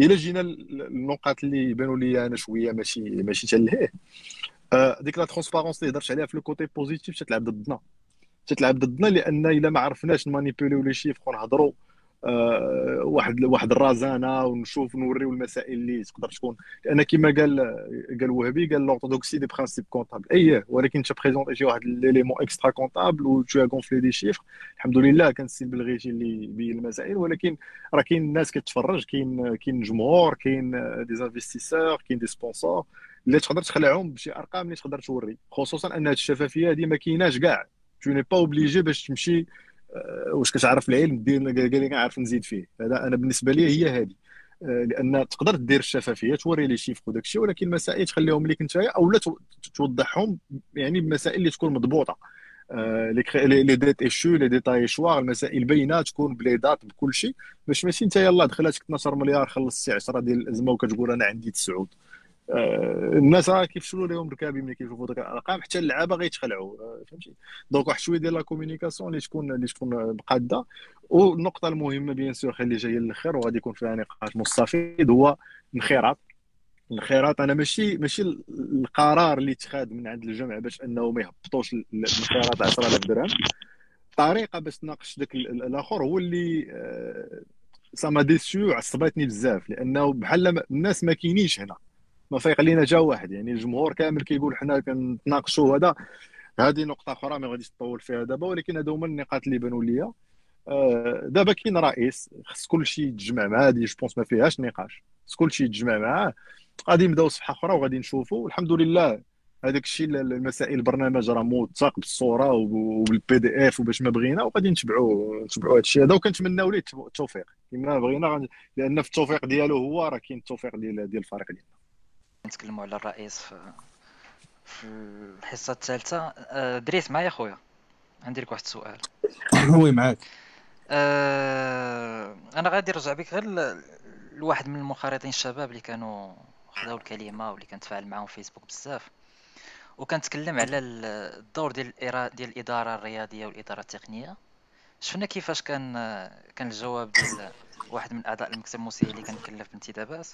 الا جينا النقاط اللي يبانوا لي أنا شوية ماشي ماشي تلهيه آه، ديك la transparence اللي هضرت عليها في le côté positif تتلعب ضدنا. تتلعب ضدنا لأن إلا ما عرفناش ن manipule يو les chiffres ونهضروا واحد واحد الرزانة ونشوف نوريو المسائل اللي تقدر تكون. لأن كما قال قال وهبي قال l'orthodoxie des principes comptables اييه ولكن أنت présenter شي واحد les éléments extra comptables et tout gonfler des chiffres. الحمد لله كان السي بلغيتي اللي يبين المسائل ولكن راه كاين الناس كتفرج كاين كاين جمهور كاين des investisseurs كاين des sponsors اللي تقدر تخلعهم بشي أرقام اللي تقدر توري. خصوصا أن هذه الشفافية هذه ما كايناش كاع. tu n'es pas obligé باش تمشي آه، واش كتعرف العلم دير قال لي كنعرف نزيد فيه. هذا أنا بالنسبة لي هي هذه. آه، لأن تقدر دير الشفافية توري les chiffres وداك الشيء ولكن المسائل تخليهم ليك انت أو لا توضحهم يعني بمسائل اللي تكون مضبوطة. آه، les dettes échues les détails شوار المسائل باينة تكون ب les dates بكل شيء. باش ماشي انت يلاه دخلاتك 12 مليار خلصتي 10 ديال الازمه وكتقول أنا عندي تسعود. آه، الناس راه كيفشلوا لهم ركابي ملي كيشوفوا ديك الارقام حتى اللعابة غيتخلعوا آه، فهمتي؟ donc واحد شوية ديال la communication اللي تكون اللي تكون قاده والنقطة المهمة bien sûr خلي جاية للاخر وغادي يكون فيها نقاش مستفيض هو الانخراط. الانخراط أنا ماشي ماشي القرار اللي اتخذ من عند الجمع باش أنه ما يهبطوش الانخراط 10000 درهم. الطريقة باش تناقش ذاك الآخر هو اللي سا ديسيو عصبتني بزاف لأنه بحال الناس ما كاينينش هنا. ما فايق لينا جا واحد. يعني الجمهور كامل كيقول حنا كنتناقشوا هذا. هذه نقطة أخرى ما غاديش نطول فيها دابا ولكن هادو هما النقاط اللي بانوا ليا. آه، دابا كاين رئيس خص كل شيء يتجمع معاه. هذه je pense ما فيهاش نقاش. خص كل شيء يتجمع معاه. غادي نبداو صفحة أخرى وغادي نشوفوا الحمد لله هذاك الشيء المسائل البرنامج راه موثق بالصورة وبال PDF وباش ما بغينا وغادي نتبعوا نتبعوا هذا الشيء هذا وكنتمناو ليه التوفيق. كما بغينا لأن في التوفيق ديالو هو راه كاين التوفيق ديال ديال الفريق ديالنا. نتكلموا على الرئيس في في الحصة الثالثة. آه، دريس معايا خويا؟ عندي لك واحد السؤال. وي معاك. أه أنا غادي نرجع بك غير لواحد من المنخرطين الشباب اللي كانوا خداو الكلمة واللي كنتفاعل معاهم في فيسبوك بزاف. وكنتكلم على الدور ديال ديال الإدارة الرياضية والإدارة التقنية. شفنا كيفاش كان كان الجواب ديال واحد من أعضاء المكتب الموسيقي اللي كنكلف بانتدابات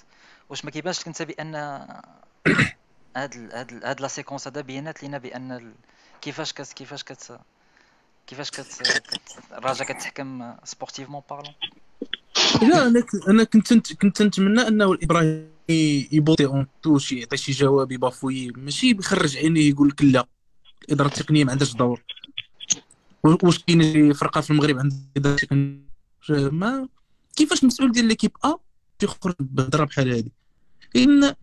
واش ما كيبانش لك أنت بأن هاد هاد هاد لا سيكونس هذا بينات لينا بأن كيفاش كت كيفاش كت كيفاش كت, كت... كتحكم سبورتيفمون بارلون لا أنا أنا كنت كنت نتمنى انه الابراهيم يبوطي أون توش يعطي شي جواب يبافوي ماشي بيخرج عينيه يقول لك لا. الإدارة التقنية ما عندهاش دور. واش كاين فرقة في المغرب عندها إدارة تقنيه ما كيفاش المسؤول ديال ليكيب ا تيخرج بهضره بحال هذه ان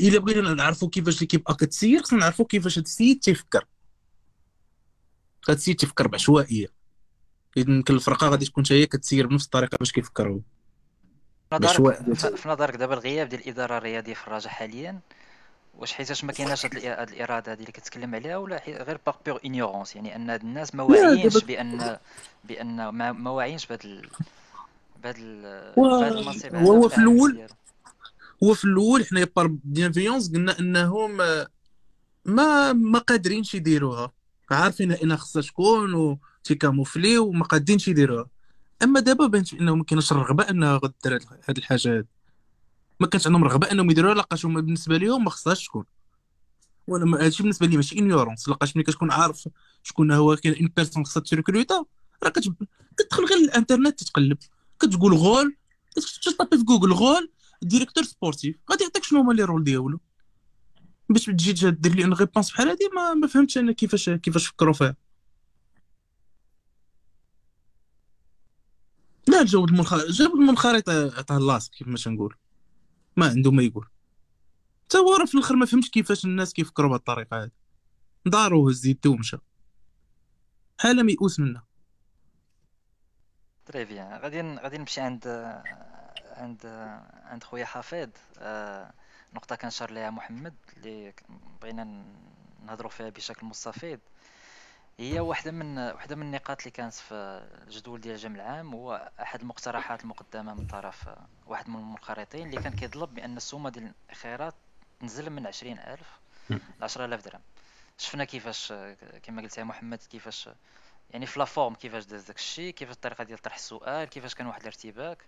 إلا بغينا نعرفوا كيفاش ليكيب ا كتسير خصنا نعرفوا كيفاش هذا السيد تيفكر. هذا السيد تيفكر بعشوائية. اذا يمكن الفرقة غادي تكون هي كتسير بنفس الطريقة باش كيفكر هو في نظرك دابا الغياب ديال الإدارة الرياضية في الرجاء حاليا واش حيتاش ما كايناش هاد الإرادة هذه اللي كتكلم عليها ولا غير par peur يعني أن هاد الناس ما واعيينش بان بان ما واعيينش بهاد بهاد المنصب هو في الأول هو في الأول حنا par bienveillance قلنا إنهم ما ما قادرينش يديروها. عارفين إن خصها شكون وتي camoufler وما قادينش يديروها. أما دابا بانت انه ما كاينش الرغبة إنها غدير هاد الحاجة هاد. ما كانش عندهم رغبة إنهم يديروها لقاش هما بالنسبة لهم ما خصهاش تكون. وأنا هادشي بالنسبة لي ماشي ignorance لقاش ملي كتكون عارف شكون هو كاين une personne خصها ت recruta راه كتدخل غير الإنترنت تتقلب. كتقول غول ت taper في جوجل rôle directeur sportif. غادي يعطيك شنو هما لي رول ديالو. باش تجي دير لي une réponse بحال هادي ما, ما فهمتش أنا كيفاش كيفاش فكروا فيها. لا جاوب المنخرط جاب المنخرط عطاه لاصق كيف ما تنقول ما عنده ما يقول. حتى هو في الآخر ما فهمش كيفاش الناس كيفكروا بهذه الطريقة هذه دارو هز يدو ومشى حاله ميؤوس منها. تري بيان غادي غادي نمشي عند عند عند خويا حفيظ نقطة كنشر ليها محمد اللي بغينا نهضروا فيها بشكل مستفيض. هي واحدة من واحدة من النقاط اللي كانت في الجدول ديال الجمع العام هو أحد المقترحات المقدمة من طرف واحد من المنخرطين اللي كان كيطلب بأن السومة ديال الانخراط تنزل من عشرين ألف لعشرة آلاف درهم. شفنا كيفاش كما قلت يا محمد كيفاش يعني في la forme كيفاش داز داك الشيء كيفاش الطريقة ديال طرح السؤال كيفاش كان واحد الارتباك.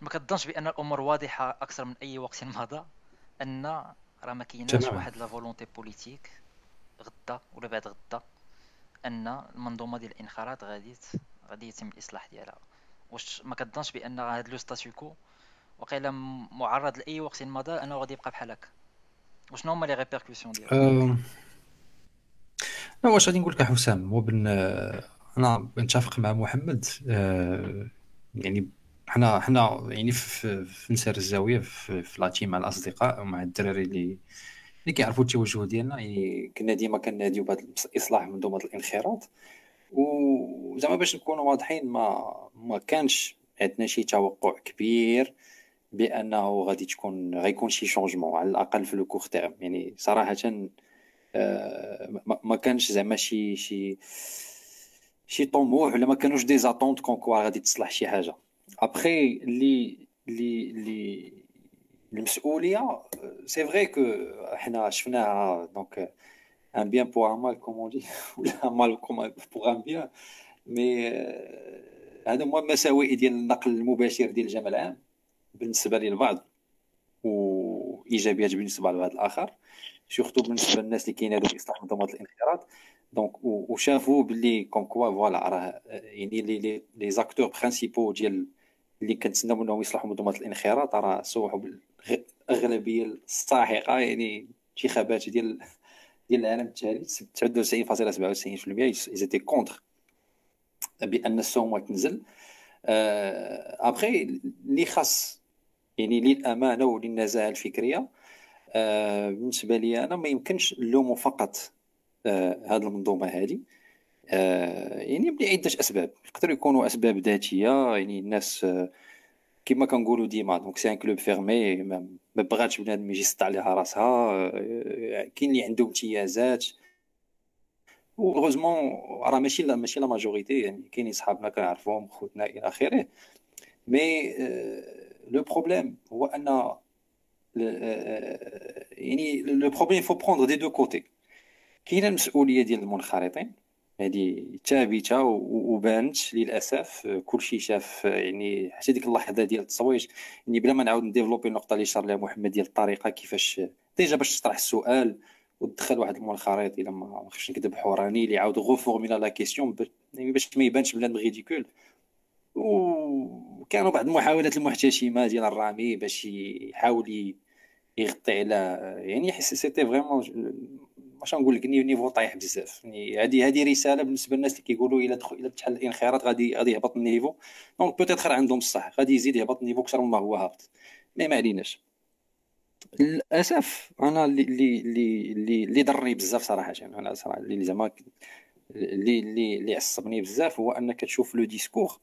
ما كتظنش بأن الأمور واضحة أكثر من أي وقت مضى أن راه ما كايناش واحد la volonté politique غدا ولا بعد غدا أن المنظومة ديال الانخراط غادي غادي يتم الإصلاح ديالها. واش ما كتظنش بأن هذا le statu quo وقيلا معرض لأي وقت مضى أنه غادي يبقى بحال هكا؟ وشنو هما les répercussions ديالها أه... واش غادي نقول لك حسام هو bon أنا نتفق مع محمد أه... يعني حنا حنا يعني في, نسار الزاوية في, la team مع الأصدقاء ومع الدراري اللي اللي كيعرفوا التوجه ديالنا. يعني كنا ديما كناديو بهذا الإصلاح منظومه الانخراط. وزعما باش نكونوا واضحين ما ما كانش عندنا شي توقع كبير بأنه غادي تكون غيكون شي changement على الأقل في le court terme يعني صراحة آه ما كانش زعما شي شي شي طموح ولا ما كانوش des attentes comme quoi غادي تصلح شي حاجة ابخي اللي اللي اللي المسؤوليه c'est vrai que حنا شفناها donc un bien pour un mal comme on dit ولا mal pour un bien mais هذا هما المساوئ ديال النقل المباشر ديال الجمع العام بالنسبة للبعض وايجابيات بالنسبة للبعض الآخر surtout بالنسبة للناس اللي كينادوا باصلاح منظومه الانخراط donc وشافوا باللي comme quoi voilà راه يعني les les acteurs principaux ديال اللي كنتسناو منهم يصلحوا منظومه الانخراط راه صوتوا بالاغلبيه الساحقه يعني انتخابات ديال ديال العالم الثالث 99.97% ils étaient contre بان السومة تنزل ابخي اللي خاص يعني للامانه وللنزاهه الفكريه بالنسبة لي أنا ما يمكنش نلومو فقط هذه آه، المنظومة هذه يعني لعده أسباب. يقدروا يكونوا أسباب ذاتية يعني الناس كما كنقولوا ديما donc c'est un club fermé ما بغاتش بنادم يجي يسطع عليها راسها كاين اللي عنده امتيازات. heureusement راه ماشي la ماشي la majorité يعني كاينين صحابنا كنعرفوهم خوتنا إلى آخره. mais le problème هو أن يعني le problème faut prendre des deux côtés كاينة المسؤولية ديال المنخرطين هذه ثابته وبانت للأسف كلشي شاف يعني حتى ديك اللحظة ديال التصويت يعني بلا ما نعاود ن développer النقطة اللي شار لها محمد ديال الطريقة كيفاش déjà باش تطرح السؤال ودخل واحد المنخرط إلا ما خفتش نكذب حوراني اللي عاود reformula la question يعني باش ما يبانش بنادم ridicule وكانوا بعض المحاولات المحتشمة ديال الرامي باش يحاول يغطي على يعني c'était vraiment واش نقول لك niveau طايح بزاف. يعني هذه هذه رسالة بالنسبة للناس اللي كيقولوا إلا دخل إلا تحل الانخراط غادي غادي يهبط ال niveau donc peut-être عندهم الصح. غادي يزيد يهبط ال niveau أكثر مما هو هابط. mais ما عليناش. للأسف أنا اللي اللي اللي اللي ضرني بزاف صراحة. يعني أنا صراحة اللي زعما اللي اللي اللي عصبني بزاف هو أنك تشوف le discours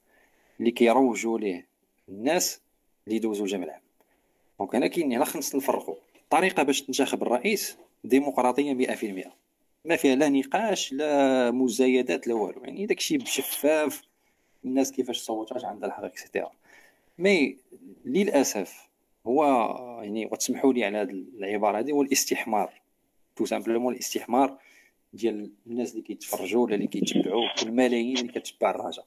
اللي كيروجوا ليه الناس اللي دوزوا العام donc هنا كاين هنا خصنا نفرقوا الطريقة باش تنتخب الرئيس ديمقراطيه 100% ما فيها لا نقاش لا مزايدات لا والو. يعني داكشي شفاف الناس كيفاش صوتات عندها الحق et cetera mais للأسف هو يعني وتسمحوا لي على هذه العبارة هذه هو الاستحمار. tout simplement الاستحمار ديال الناس اللي كيتفرجوا ولا اللي كيتبعوا والملايين اللي كتبع الرجاء.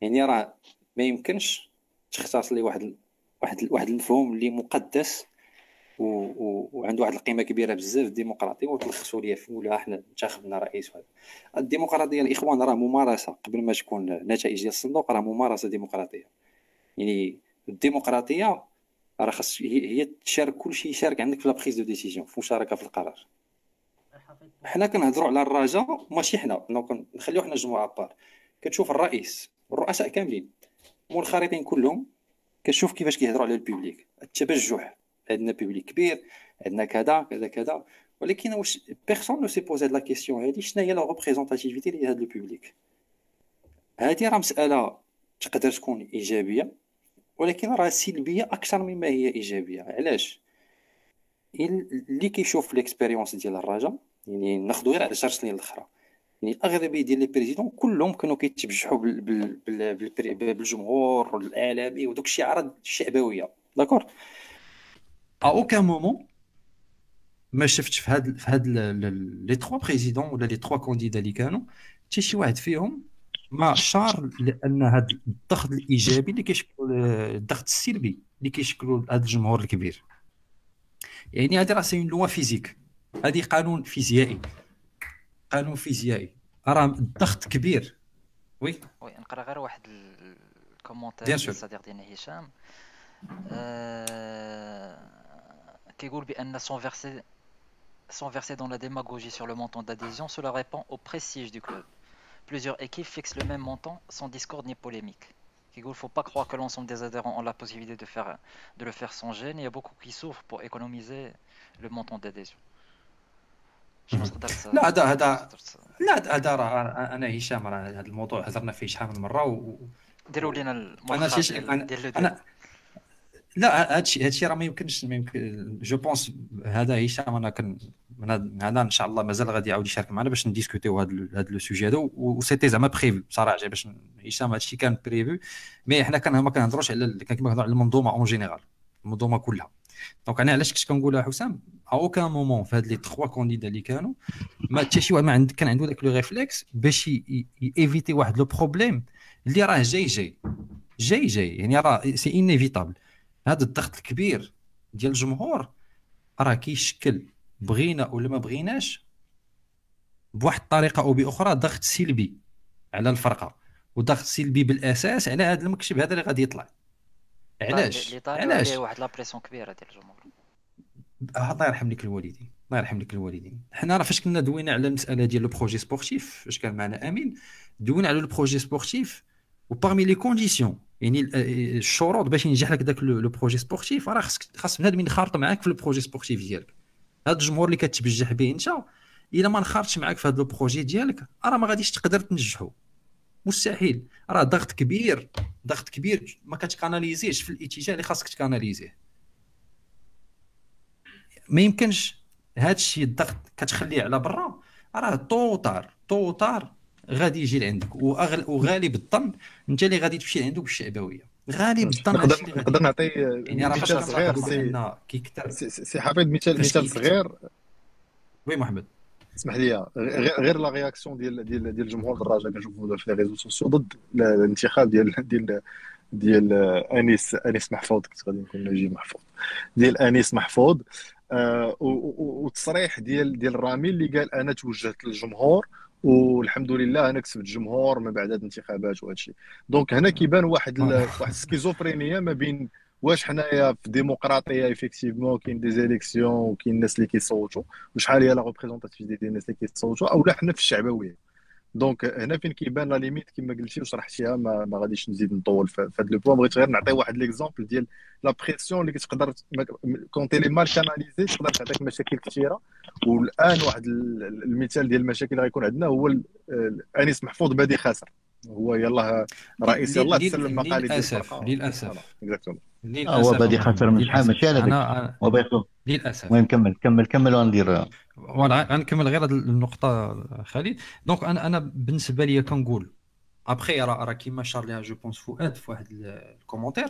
يعني راه ما يمكنش تلخص لي واحد واحد واحد المفهوم اللي مقدس. وعنده واحد القيمة كبيرة بزاف الديمقراطيه وتلخصوا لي في voilà إحنا انتخبنا رئيس وهذا. الديمقراطية الإخوان راه ممارسة قبل ما تكون نتائج ديال الصندوق راه ممارسة ديمقراطية. يعني الديمقراطية راه خاص هي تشارك كلشي يشارك عندك في la prise de décision في مشاركة في القرار. حنا كنهضروا على الرجاء ماشي حنا. نخليو حنا جمعه à part كتشوف الرئيس الرؤساء كاملين منخرطين كلهم كتشوف كيفاش كيهضروا على ال public التبجح عندنا public كبير عندنا كذا كذا كذا. ولكن واش personne ne s'est posé la question هادي شنو هي la représentativité ديال هاد ال public هادي راه مسألة تقدر تكون إيجابية ولكن راه سلبية أكثر مما هي إيجابية. علاش؟ اللي كيشوف l'expérience ديال الرجاء يعني ناخذ غير على 10 سنين الأخرى. يعني الاغلبيه ديال les présidents كلهم كانوا كيتبجحوا بالجمهور الإعلامي ودوك الشعارات الشعبوية. d'accord؟ à aucun moment ما شفتش في هاد في هاد les trois présidents ولا les trois candidats اللي كانوا حتى شي واحد فيهم ما شار لأن هذا الضغط الإيجابي اللي كيشكلوا الضغط السلبي اللي كيشكلوا هذا الجمهور الكبير. يعني هذه راه سي لوا فيزيك هذه قانون فيزيائي. قانون فيزيائي راه الضغط كبير وي وي نقرا غير واحد الكومونتير ديال الصديق ديالنا هشام كيقول بان سون فيرسي sont versés dans la démagogie sur le montant d'adhésion, cela répond au prestige du club. Plusieurs équipes fixent le même montant sans discorde ni polémique. Il ne faut pas croire que l'ensemble des adhérents ont la possibilité de, faire, de le faire sans gêne. Il y a beaucoup qui souffrent pour économiser le montant d'adhésion. لا هذا هذا لا هذا راه أنا هشام راه هذا الموضوع هضرنا فيه شحال من مرة و ديروا لنا الملخص أنا لا هادشي هادشي راه ما يمكنش ما يمكن je pense هذا هشام أنا كن هذا إن شاء الله مازال غادي يعاود يشارك معنا باش نdiscutيو هذا هذا le sujet هذا و c'était زعما prévu بصراحه باش هشام هادشي كان prévu mais حنا كان ما كنهضروش على كما كنهضروا على المنظومة en général المنظومة كلها. donc أنا علاش كنت كنقولها حسام؟ à aucun moment في هاد les trois candidats اللي كانوا ما حتى شي واحد ما عند كان عنده داك le réflexe باش éviter واحد le problème اللي راه جاي جاي. جاي جاي. يعني راه c'est inévitable هذا الضغط الكبير ديال الجمهور راه كيشكل بغينا ولا ما بغيناش بواحد الطريقة أو بأخرى ضغط سلبي على الفرقة وضغط سلبي بالأساس على هذا المكتب هذا اللي غادي يطلع. علاش؟ علاش؟ واحد la pression كبيرة ديال الجمهور. آه، الله يرحم لك الوالدين الله يرحم لك الوالدين. حنا راه فاش كنا دوينا على المسألة ديال le projet sportif فاش كان معنا أمين دوينا على le projet sportif و parmi les conditions يعني الشروط باش ينجح لك داك le projet sportif راه خاصك خاص بنادم ينخرط معاك في le projet sportif ديالك. هاد الجمهور اللي كتبجح به انت إلا ما نخرطش معاك في هذا لو بروجي ديالك راه ما غاديش تقدر تنجحو. مستحيل. راه ضغط كبير ضغط كبير. ما كتكاناليزيش في الاتجاه اللي خاصك تكاناليزيه. ما يمكنش. هذا الشيء الضغط كتخليه على برا. راه طوطار طوطار غادي يجي لعندك. وأغل... وغالب الظن انت اللي غادي تمشي عنده بالشعبوية. غالب الظن نقدر نعطي يعني راه مثال صغير سي كيكثر سي حفيظ مثال مثال صغير. oui محمد. اسمح لي غير la réaction ديال ديال ديال الجمهور الرجاء كنشوفوا في les réseaux sociaux ضد الانتخاب ديال ديال ديال أنيس أنيس محفوظ كنت غادي نكون نجيب محفوظ. ديال أنيس محفوظ آه وتصريح ديال ديال رامي اللي قال أنا توجهت للجمهور والحمد لله أنا كسبت الجمهور من بعد الانتخابات وهذا الشيء donc هنا كيبان واحد واحد ال schizophrénie ما بين واش حنايا في ديمقراطيه effectivement كاين des élections وكاين الناس اللي كيصوتوا وشحال هي la représentativité ديال الناس اللي كيصوتوا أو لا حنا في الشعبوية؟ donc هنا فين كيبان la limite كما قلتي وشرحتيها ما, ما غاديش نزيد نطول في هذا le point بغيت غير نعطي واحد l'exemple ديال la pression اللي كتقدر quand elle est mal canalisée تقدر تعطيك مشاكل كثيرة. والآن واحد المثال ديال المشاكل اللي غيكون عندنا هو أنيس محفوظ بادي خاسر. هو يلاه رئيس يلاه تسلم مقالي للأسف للأسف. هو بادي خاسر من شحال ماشي على للأسف. المهم كمل؟ كمل كمل وندير غنكمل غير هذه النقطة خالد. donc أنا أنا بالنسبة لي كنقول ابخي راه راه كيما شار ليها je pense فؤاد في واحد ال commentaire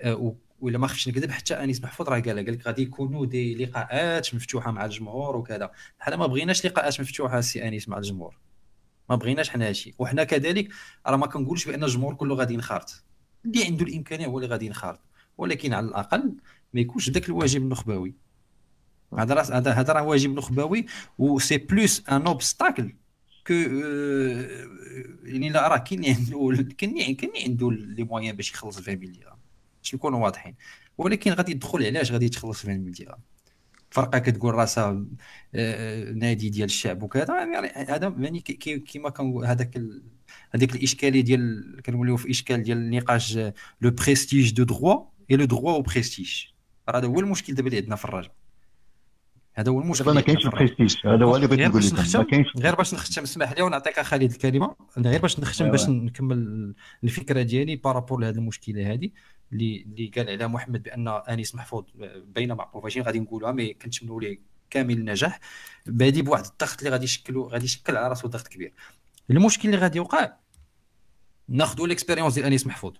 آه، ولا ما خفتش نكذب حتى أنيس محفوظ راه قال قال لك غادي يكونوا des لقاءات مفتوحة مع الجمهور وكذا. حنا ما بغيناش لقاءات مفتوحة سي أنيس مع الجمهور. ما بغيناش حنا هادشي. وحنا كذلك راه ما كنقولش بأن الجمهور كله غادي ينخرط اللي عنده الإمكانية هو اللي غادي ينخرط ولكن على الأقل ما يكونش ذاك الواجب النخبوي. هذا راه هذا هذا راه واجب نخبوي. و c'est plus un obstacle que يعني لا راه كاين عنده كاين كاين عنده les moyens باش يخلص 20 مليون. باش نكونوا واضحين. ولكن غادي يدخل علاش غادي تخلص 20 مليون؟ فرقة كتقول راسها نادي ديال الشعب وكذا. يعني هذا يعني كيما كنقول هذاك هذيك الإشكالية ديال كنوليو في إشكال ديال النقاش le prestige de droit et le droit au prestige هذا هو المشكل دابا اللي عندنا في الرجاء هذا هو المشكل ما كاينش البريستيج هذا هو اللي بغيت نقول لك ما كاينش غير باش نختم اسمح لي ونعطيك خالد الكلمة. غير باش نختم باش نكمل الفكرة ديالي par rapport لهذه المشكلة هذه. اللي اللي قال عليها محمد بأن أنيس محفوظ بين معروفين غادي نقولوها mais كنتمنوا ليه كامل النجاح. بادي بواحد الضغط اللي غادي يشكلوا غادي يشكل على راسو ضغط كبير. المشكل اللي غادي يوقع ناخذوا l'expérience ديال أنيس محفوظ.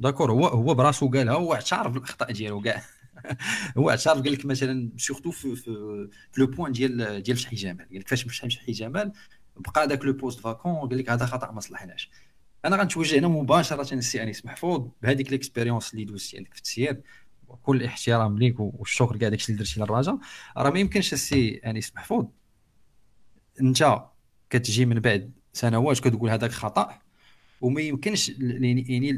d'accord هو هو براسو قالها هو اعترف بالاخطاء ديالو كاع هو اعترف قال لك مثلا surtout في, في, le point ديال ديال شحي جمال. قال لك فاش شحي جمال بقى داك le poste vacant قال لك هذا خطأ ما صلحناش. أنا غنتوجه هنا مباشرة للسي انيس محفوظ بهذيك l'expérience اللي دوزتي عندك في التسيير وكل الاحترام ليك والشكر كاع داكشي اللي درتي للرجاء راه ما يمكنش السي انيس محفوظ. أنت كتجي من بعد سنوات كتقول هذاك خطأ وما يمكنش يعني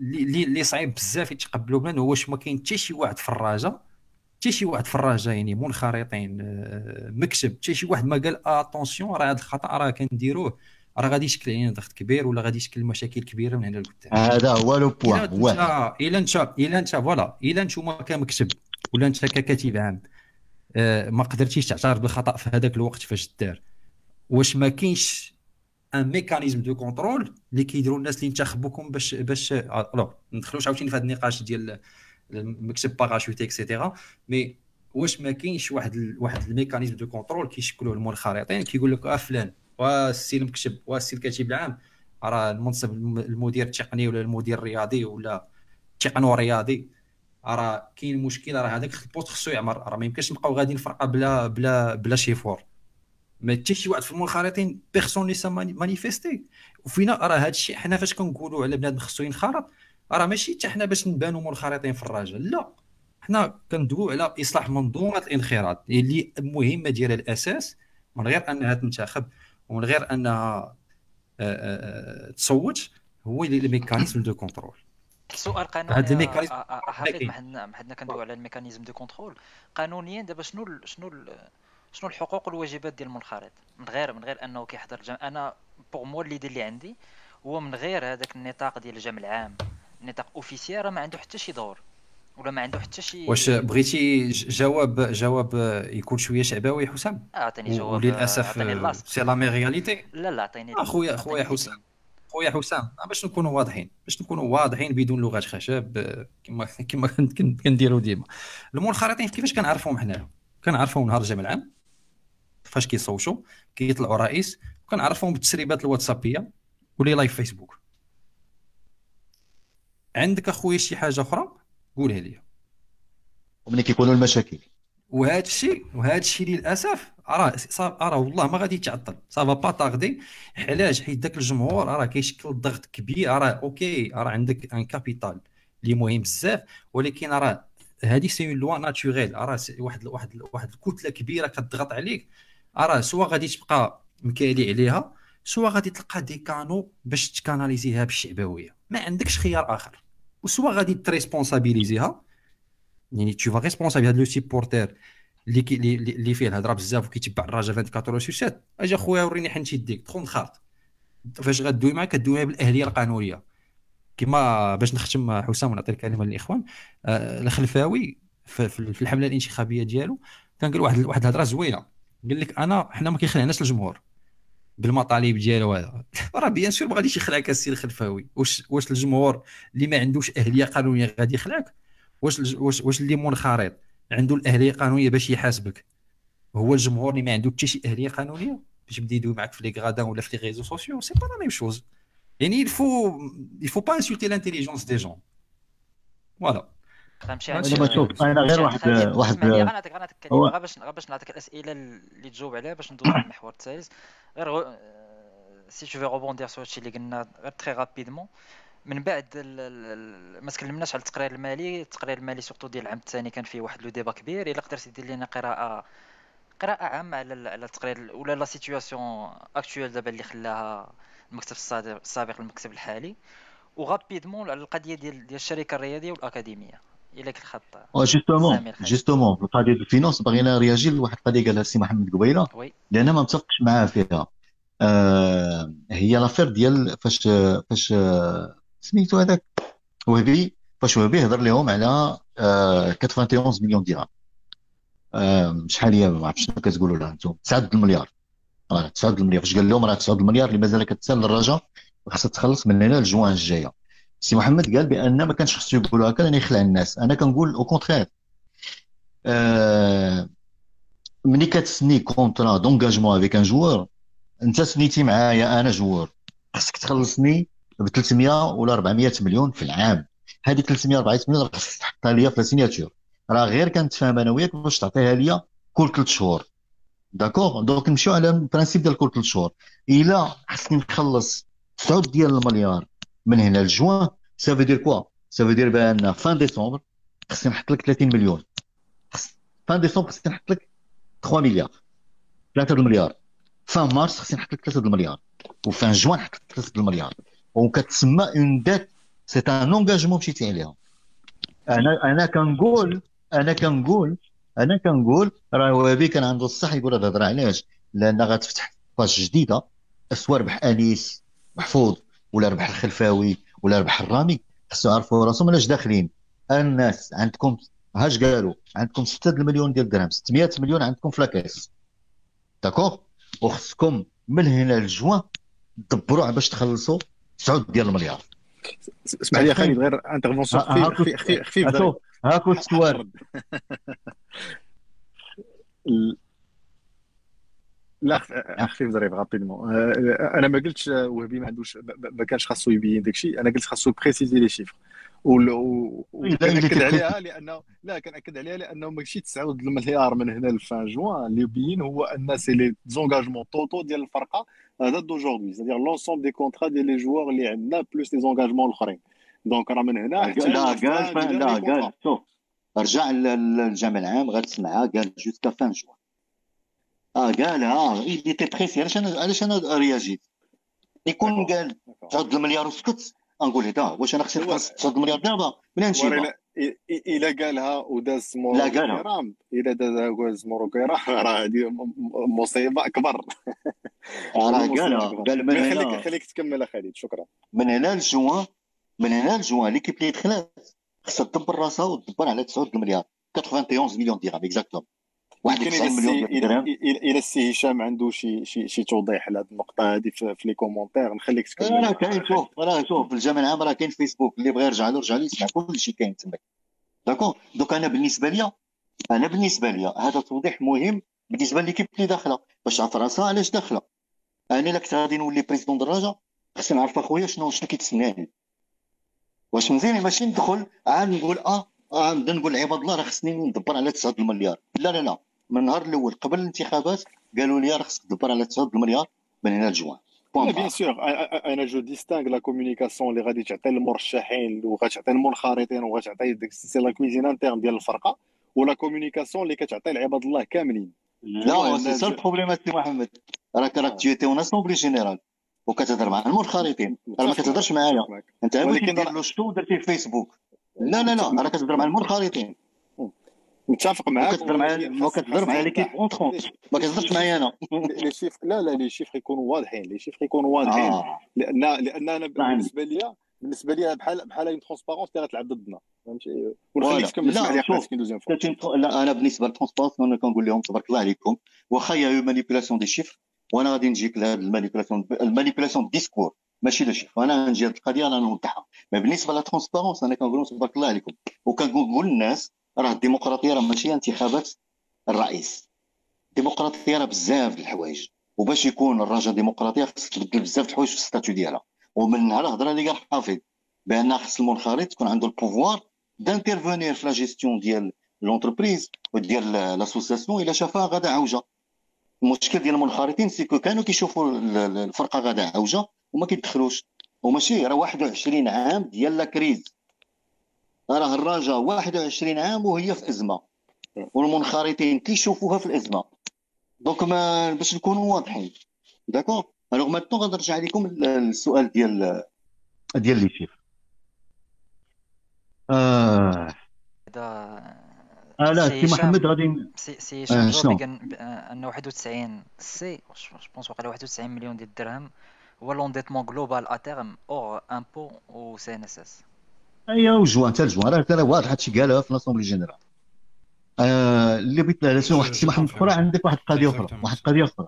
اللي اللي صعيب بزاف يتقبلوا بنا هو واش ما كاين حتى شي واحد في الراجا حتى شي واحد في الراجا يعني منخرطين آه، مكتب حتى شي واحد ما قال attention راه هذا الخطأ راه كنديروه. راه غادي يشكل علينا ضغط كبير ولا غادي يشكل مشاكل كبيرة من هنا لقدام. هذا هو le point إلا انت إلا انت voilà. إلا نتوما كمكتب ولا أنت ككاتب عام. آه، ما قدرتيش تعترف بالخطأ في هذاك الوقت فاش دار. واش ما كاينش un mécanisme de contrôle اللي كيديروا الناس اللي انتخبوكم باش باش alors ندخلوش عاوتاني في هذا النقاش ديال المكتب parachute et cetera mais واش ما كاينش واحد ال... واحد ال mécanisme de contrôle كيشكلوه المنخرطين كيقول لك آه فلان. والسي المكتب والسي الكاتب العام راه المنصب المدير التقني ولا المدير الرياضي ولا التقنو رياضي راه كاين مشكل راه هذاك ال poste خصو يعمر راه ما يمكنش نبقاو غاديين فرقه بلا بلا بلا شيفور ما حتى شي واحد في المنخرطين personne l'a manifesté وفينا راه هذا الشيء حنا فاش كنقولوا على بنادم خصو ينخرط راه ماشي حتى حنا باش نبانوا منخرطين في الراجا لا. حنا كندويو على إصلاح منظومة الانخراط اللي المهمه ديالها الأساس من غير انها تنتخب ومن غير أنها تصوت هو ال mécanisme de contrôle. السؤال قانوني هذا ال mécanisme حبيت ما حنا كندويو على ال mécanisme de contrôle. قانونيا دابا شنو شنو شنو الحقوق والواجبات ديال المنخرط؟ من غير من غير أنه كيحضر الجمع أنا pour moi اللي اللي عندي هو من غير هذاك النطاق ديال الجمع العام النطاق officiel راه ما عنده حتى شي دور. ولا ما عنده حتى شي واش بغيتي جواب جواب يكون شوية شعبوي حسام؟ اعطيني جواب وللأسف c'est la réalité. لا لا عطيني اخويا اخويا حسام. خويا حسام باش نكونوا واضحين باش نكونوا واضحين بدون لغه خشب كما كما كنديروا ديما. المنخرطين كيفاش كنعرفوهم حنا كنعرفوهم نهار الجمع العام فاش كيصوتوا كيطلعوا رئيس كنعرفوهم بالتسريبات الواتسابية و les live فيسبوك. عندك أخويا شي حاجة أخرى؟ قولها لي وملي كيكونوا المشاكل. وهذا الشيء وهذا الشيء للاسف راه راه والله ما غادي يتعطل. ça va pas tarder علاش؟ حيت داك الجمهور راه كيشكل ضغط كبير. راه ok راه عندك un capital اللي مهم بزاف ولكن راه هذه c'est une loi naturelle راه واحد واحد واحد الكتلة كبيرة كتضغط عليك. راه soit غادي تبقى مكالي عليها soit غادي تلقى des canaux باش تكاناليزيها بالشعبويه ما عندكش خيار آخر. و soit غادي تريسبونسابيليزيها يعني tu vas responsabiliser le supporter اللي اللي فيه الهضره بزاف وكيتبع الراجل 24 sur 7 أجي اخويا وريني حنت يديك دخل نخرط فاش غدوي معاك كدوي بالاهليه القانونيه كما باش نختم حسام ونعطي الكلمة للاخوان آه الخلفاوي في الحمله الانتخابيه ديالو كان قال واحد واحد الهضره زوينه قال لك انا حنا ما كيخلعناش الجمهور بالمطالب ديالو هذا راه bien sûr ما غاديش يخلعك السي الخلفاوي واش واش الجمهور اللي ما عندوش اهليه قانونيه غادي يخلعك واش واش واش اللي منخرط عنده الاهليه القانونيه باش يحاسبك هو الجمهور اللي ما عنده حتى شي اهليه قانونيه باش يبدا يدوي معك في les gradins ولا في les réseaux sociaux c'est pas la même chose يعني il faut pas insulter l'intelligence des gens voilà أنا بشوف أنا غير واحد واحد غنعطيك غنعطيك كلمه غير باش باش نعطيك الاسئله اللي تجاوب عليها باش ندوز للمحور الثالث غير si tu veux répondre sur هادشي اللي قلنا غير très rapidement من بعد ما تكلمناش على التقرير المالي التقرير المالي surtout ديال العام الثاني كان فيه واحد le débat كبير إلا قدرتي دير لنا قراءة قراءة عامة على على التقرير ولا la situation actuelle دابا اللي خلاها المكتب السابق للمكتب الحالي. و rapidement على القضية ديال ديال الشركة الرياضية والأكاديمية. كنت الخط justement justement في القضية ال finances بغينا رياجي لواحد القضية قالها السي محمد قبيلة لأن ما متفقش معاه فيها. آه هي l'affaire ديال فاش فاش سميتو هذاك وهبي فاش وهبي هضر لهم على آه 91 مليون درهم آه شحال هي؟ ما عرفتش شنو كتقولوا لها أنتم. 9 المليار. راه 9 المليار. فاش قال لهم راه 9 المليار اللي مازال كتسال للرجاء؟ خاصها تخلص من هنا لجوان الجاية. سي محمد قال بأن ما كانش خصو يقولوا هكا لأن يخلع الناس. أنا كنقول au contraire آه ملي كتسني contrat d'engagement avec un joueur أنت سنيتي معايا أنا joueur خصك تخلصني ب 300 ولا 400 مليون في العام. هذه 300 400 مليون خصك تحطها ليا في ال signature راه غير كنتفاهم أنا وياك باش تعطيها ليا كل ثلاث شهور. d'accord donc نمشيو على ال principe ديال كل ثلاث شهور. إلا خصني نخلص 9 ديال المليار. من هنا ل juin. ça veut dire quoi ça veut dire ben fin décembre خصني نحط لك 30 مليون. fin décembre خصني نحط لك 3 مليار 3 المليار fin mars خصني نحط لك 3 المليار و fin juin نحط لك 3 المليار وكتسمى une dette c'est un engagement مشيتي عليها أنا أنا كنقول أنا كنقول أنا كنقول راه وهبي كان عنده الصح يقول هذا الهضره علاش؟ لأن غتفتح page جديدة. سواء ربح أنيس محفوظ. ولا ربح الخلفاوي ولا ربح الرامي. خصو يعرفوا راسهم علاش داخلين. الناس عندكم هاش قالوا عندكم 6 المليون ديال الدرهم 600 مليون عندكم في la caisse d'accord وخصكم من هنا لجوان تدبروا باش تخلصوا 9 ديال المليار. اسمح لي خالد غير intervention خفيف خفيف خفيف هاكو السؤال. لا خفيف ظريف rapidement أنا ما قلتش وهبي ما عندوش ما كانش خاصو يبين داك الشيء. أنا قلت خاصو préciser les chiffres. وكنأكد عليها لأنه لا كنأكد عليها لأنه ماشي 9 المليار من هنا ل fin juin. اللي يبين هو أن c'est les engagements totaux ديال الفرقة هذا d'aujourd'hui c'est-à-dire l'ensemble des contrats ديال les joueurs اللي عندنا plus les زونغاجمون الأخرين. donc راه من هنا لا قال لا قال شوف رجع للجامع العام غتسمعها قال jusqu'à fin juin. آه قالها آه il était précis علاش أنا علاش أنا رياجي يكون أيوة. قال 9 مليار وسكت. نقول هدا واش أنا خصني نقص 9 مليار دابا؟ منين نجيبها إلا قالها وداز مورو لا قالها. إلا داز مورو راه هذه مصيبة أكبر. آه، راه قالها. قال من هنا خليك خليك تكمل خالد شكرا. من هنا لجوان من هنا ل juin l'équipe اللي دخلت خصها تدبر راسها وتدبر على 9 مليار 91 مليون درهم exactement 91 مليون إلى السي هشام عنده شي شي شي توضيح على هذه النقطة هذه في les commentaires نخليك تكمل. راه كاين شوف راه شوف في الجامع العام راه كاين فيسبوك اللي بغى يرجع له يرجع له يسمع كلشي كاين تماك. d'accord donc أنا بالنسبة ليا أنا بالنسبة ليا هذا توضيح مهم بالنسبة l'équipe اللي داخلة. باش تعرف راسها علاش داخلة؟ أنا إلا كنت غادي نولي président د الرجاء خصني نعرف أخويا شنو شنو كيتسناني واش مزيان ماشي ندخل عاد نقول آه, آه، نبدا نقول عباد الله راه خصني ندبر على 9 المليار. لا لا لا. من النهار الأول قبل الانتخابات قالوا لي راه خصك تدبر على 9 المليار من هنا ل juin. bien sûr أنا je distingue la communication اللي غادي تعطي للمرشحين وغتعطي للمنخرطين وغتعطي ديك c'est la cuisine interne ديال الفرقه و la communication اللي كتعطي لعباد الله كاملين لا c'est ça ال problème سي محمد راك راك t'es en assemblée générale وكتهضر مع المنخرطين راه ما كتهضرش معايا انت ولكن دير له شتو درتي في فيسبوك لا لا لا راه كتهضر مع المنخرطين متفق معاك وكتهضر مع وكتهضر مع l'équipe hein ما كتهضرش معايا أنا. les chiffres لا لا les chiffres يكونوا واضحين les chiffres يكونوا واضحين؟ آه. لأن لأن أنا بالنسبة لي بالنسبة لي بحال بحال une transparence اللي غتلعب ضدنا. فهمتي؟ ونخليك تكمل لا أنا بالنسبة لل transparence أنا كنقول لهم تبارك الله عليكم واخا y a manipulation des chiffres وأنا غادي نجيك لهاد ال manipulation ال manipulation discours ماشي le chiffre أنا نجي هاد القضية أنا نوضحها ما بالنسبة لل transparence أنا كنقول لهم تبارك الله عليكم. وكنقول للناس راه الديمقراطية راه ماشي انتخابات الرئيس. الديمقراطية راه بزاف الحوايج. وباش يكون الرجاء ديمقراطيه خص تبدل بزاف الحوايج في ال statuts ديالها. ومنها الهضرة اللي قال حافظ بأن خص المنخرط تكون عنده ال pouvoir d'intervenir في لا جيستيون ديال l'entreprise وديال l'association الا شافها غادا عوجه المشكل ديال المنخرطين c'est que كانوا كيشوفوا الفرقة غادا عوجه وما كيدخلوش. وماشي راه 21 عام ديال la crise. راه الرجاء 21 عام وهي في أزمة. والمنخرطين كيشوفوها في الأزمة. donc ما باش نكونوا واضحين. d'accord alors maintenant غنرجع لكم السؤال ديال ديال les chiffres آه آه لا سي محمد غادي سي سي هشام شنو؟ انه 91 si je pense واقيلا 91 مليون ديال الدرهم هو l'endettement global à terme hors impôts و CNSS ايوا وجوان حتى الجوان. راه راه واضح هادشي قالها في l'assemblée générale. آه اللي بغيت على شنو واحد محمد أخرى عندك واحد القضية أخرى واحد القضية أخرى.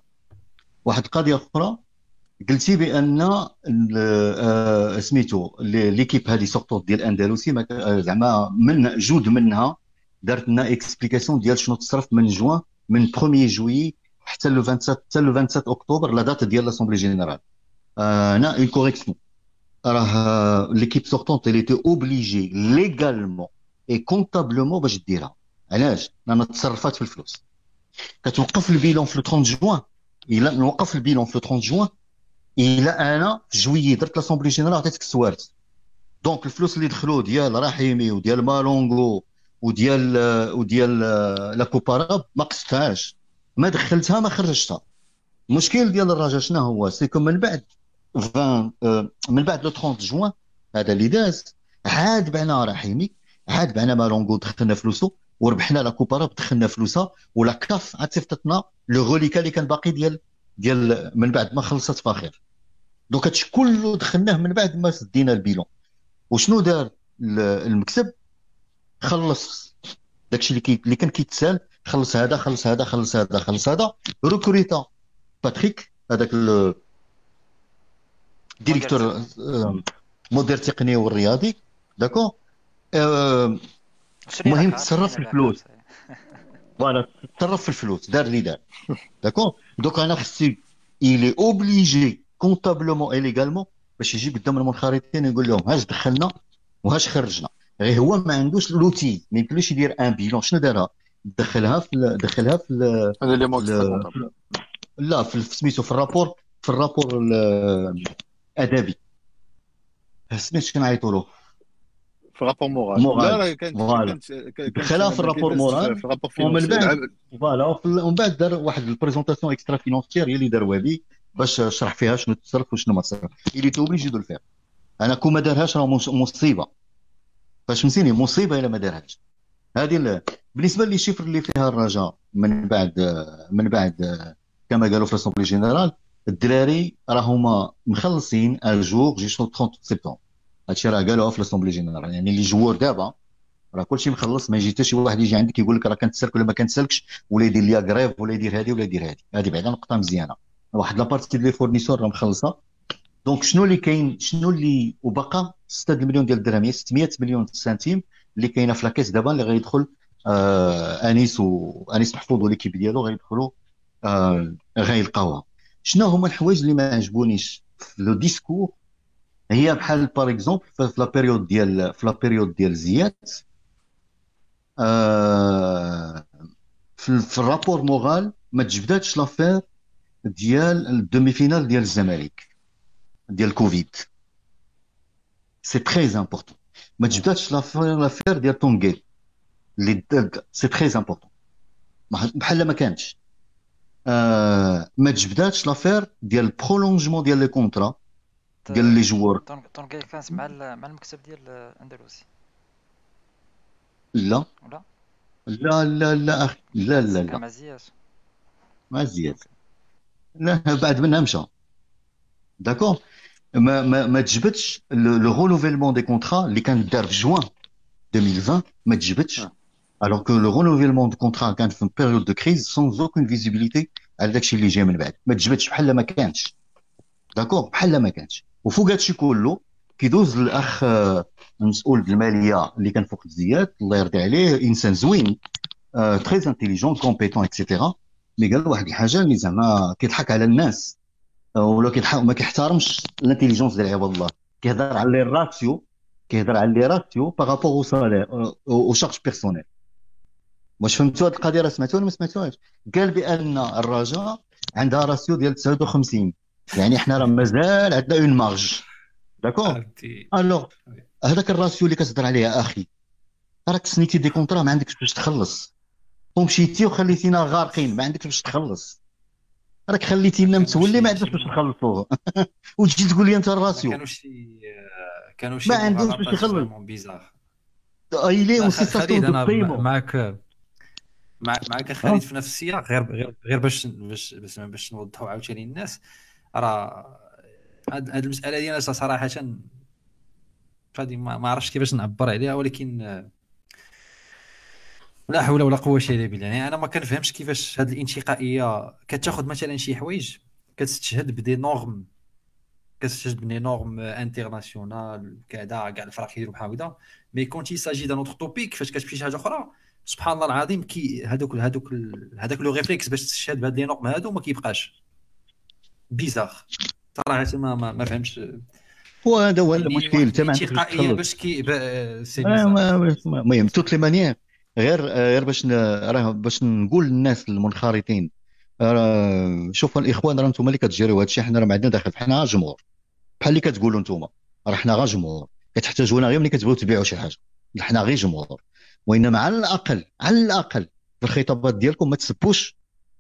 واحد القضية أخرى قلتي بأن آه سميتو l'équipe هذه sortante ديال الاندلسي زعما من جود منها دارت لنا explication ديال شنو تصرف من جوان من 1 juillet حتى le 27 حتى le 27 أكتوبر la date ديال l'assemblée générale. هنا une correction راه l'équipe sortante elle était obligée légalement et comptablement باش ديرها علاش لأن تصرفات في الفلوس كتوقف ال bilan في 30 جوان الا نوقف ال bilan في 30 جوان الا أنا في جويي درت l'assemblée générale عطيتك السوارت donc الفلوس اللي دخلوا ديال رحيمي وديال مالونغو وديال وديال la coupe arabe ما قصتهاش ما دخلتها ما خرجتها المشكل ديال الرجاء شنو هو c'est que من بعد 20 من بعد le 30 جوان هذا اللي داز. عاد بعنا رحيمي عاد بعنا مالونغو دخلنا فلوسو وربحنا la coupe arabe دخلنا فلوسها و la CAF عاد صيفطتنا le reliquat اللي كان باقي ديال ديال من بعد ما خلصت فاخر. donc هادشي كله دخلناه من بعد ما سدينا ال bilan. وشنو دار المكتب؟ خلص. داكشي اللي اللي كان كيتسال خلص هذا خلص هذا خلص هذا خلص هذا. ريكرويتا باتريك هذاك directeur مدير تقني والرياضي d'accord؟ المهم تصرف في الفلوس. voilà تصرف في الفلوس دار اللي دار. d'accord؟ donc أنا خصني elle est obligée comptablement et باش يجي قدام المنخرطين يقول لهم هاش دخلنا وهاش خرجنا. غير هو ما عندوش l'outil ما يمكنلوش يدير un bilan شنو دارها؟ دخلها في دخلها في هذا اللي لا في سميتو في ال rapport في ال rapport الادبي سميت شكون عيطوا له. في rapport moral moral لا كانت خلاف ال rapport moral في ومن بعد voilà ومن بعد دار واحد ال présentation extra financière هي اللي دار وهبي باش شرح فيها شنو تصرف وشنو ما تصرف. elle était obligée de le faire أنا كون ما دارهاش راه مصيبة. فهمتيني مصيبة إلا ما دارهاش. هذه بالنسبة les chiffres اللي فيها الرجاء من بعد من بعد كما قالوا في l'assemblée générale الدراري راهما مخلصين ال joueurs jusqu'au 30 سبتمبر. هادشي راه قالوها في l'assemblée générale. يعني les joueurs دابا راه كلشي مخلص ما يجي حتى شي واحد يجي عندك يقول لك راه كنتسلك ولا ما كنتسلكش ولا يدير ليا grève ولا يدير هذه ولا يدير هذه هذه بعدا نقطة مزيانة. واحد la partie ديال les fournisseurs راه مخلصة. donc شنو اللي كاين؟ شنو اللي وبقى؟ 6 مليون ديال الدرهم. 600 مليون سنتيم اللي كاينة في la caisse دابا اللي غيدخل آه أنيس وانيس محفوظ و l'équipe ديالو غيدخلوا آه غيلقاوها. شنو هما الحوايج اللي ما عجبونيش في le discours؟ هي بحال par exemple في la période ديال في لا بيريود ديال زياد آه في, ال rapport moral ما تجبداتش l'affaire ديال ال demi-finale ديال الزمالك ديال كوفيد c'est très important ما تجبداتش l'affaire l'affaire ديال تونغيل اللي c'est très important بحال ما كانتش. ما تجبداتش لافير ديال ال prolongement ديال les contrats ديال les joueurs تونغيل كانت مع مع المكتب ديال اندلسي لا. لا. لا لا لا أخي. لا لا لا. مع زياد. مع زياد. لا بعد منها مشى. d'accord ما ما ما تجبدش le renouvellement des contrats اللي كان دار في جوان 2020 ما تجبدش. alors que le renouvellement de contrat كان في période de crise sans aucune visibilité على داكشي اللي جاي من بعد ما تجبدش بحال ما كانش d'accord بحال ما كانش وفوق هادشي كله كيدوز الاخ المسؤول الماليه اللي كان فوق زياد الله يرضي عليه انسان زوين très intelligent compétent et cetera mais قال واحد الحاجة اللي زعما كيضحك على الناس ولا كيضحك ما كيحترمش ال intelligence ديال عباد الله كيهضر على les ratios كيهضر على les ratios par rapport aux salaires aux charges personnel واش فهمتوا هذه القضية راه سمعتوها ولا ما سمعتوهاش؟ قال بأن الرجاء عندها ratio ديال 59 يعني إحنا راه مازال عندنا une marge d'accord alors هذاك ال ratio اللي كتهضر عليه أخي راك سنيتي des contrats ما عندكش باش تخلص. ومشيتي وخليتينا غارقين ما عندكش باش تخلص. راك خليتينا متولي ما عندكش باش نخلصوه وتجي تقول لي أنت ال ratio كانوا شي كانوا شي ما عندوش باش يخلص. bizarre ايلي وسي خالد أنا معك معك خالد في نفس السياق. غير غير غير باش باش باش, باش نوضحوا عاوتاني الناس. راه هاد المسألة دي أنا صراحة فهذه ما عرفتش كيفاش نعبر عليها ولكن لا حول ولا قوة إلا بالله. يعني أنا ما كنفهمش كيفاش هذه الانتقائية كتاخذ مثلا شي حوايج كتستشهد ب des normes كتستشهد ب des normes internationales كذا كاع الفرق كيديروا بحال هكذا. mais quand il s'agit d'un autre topic فاش كتمشي شي حاجة أخرى سبحان الله العظيم كي هذوك هذوك هذاك le réflexe باش تستشهد بهاد les normes هادو ما كيبقاش. بيزار. صراحة ما ما, ما فهمتش هو هذا هو المشكل انت ما عندكش باش كي المهم توت لي مانيير. غير غير باش راه باش نقول للناس المنخرطين شوفوا الإخوان راه أنتم اللي كتجريو هذا الشيء حنا راه ما عندنا داخل حنا جمهور. بحال اللي كتقولوا أنتم راه حنا غير جمهور. كتحتاجونا غير ملي كتبغيو تبيعوا شي حاجة. حنا غير جمهور. وإنما على الأقل على الأقل في الخطابات ديالكم ما تسبوش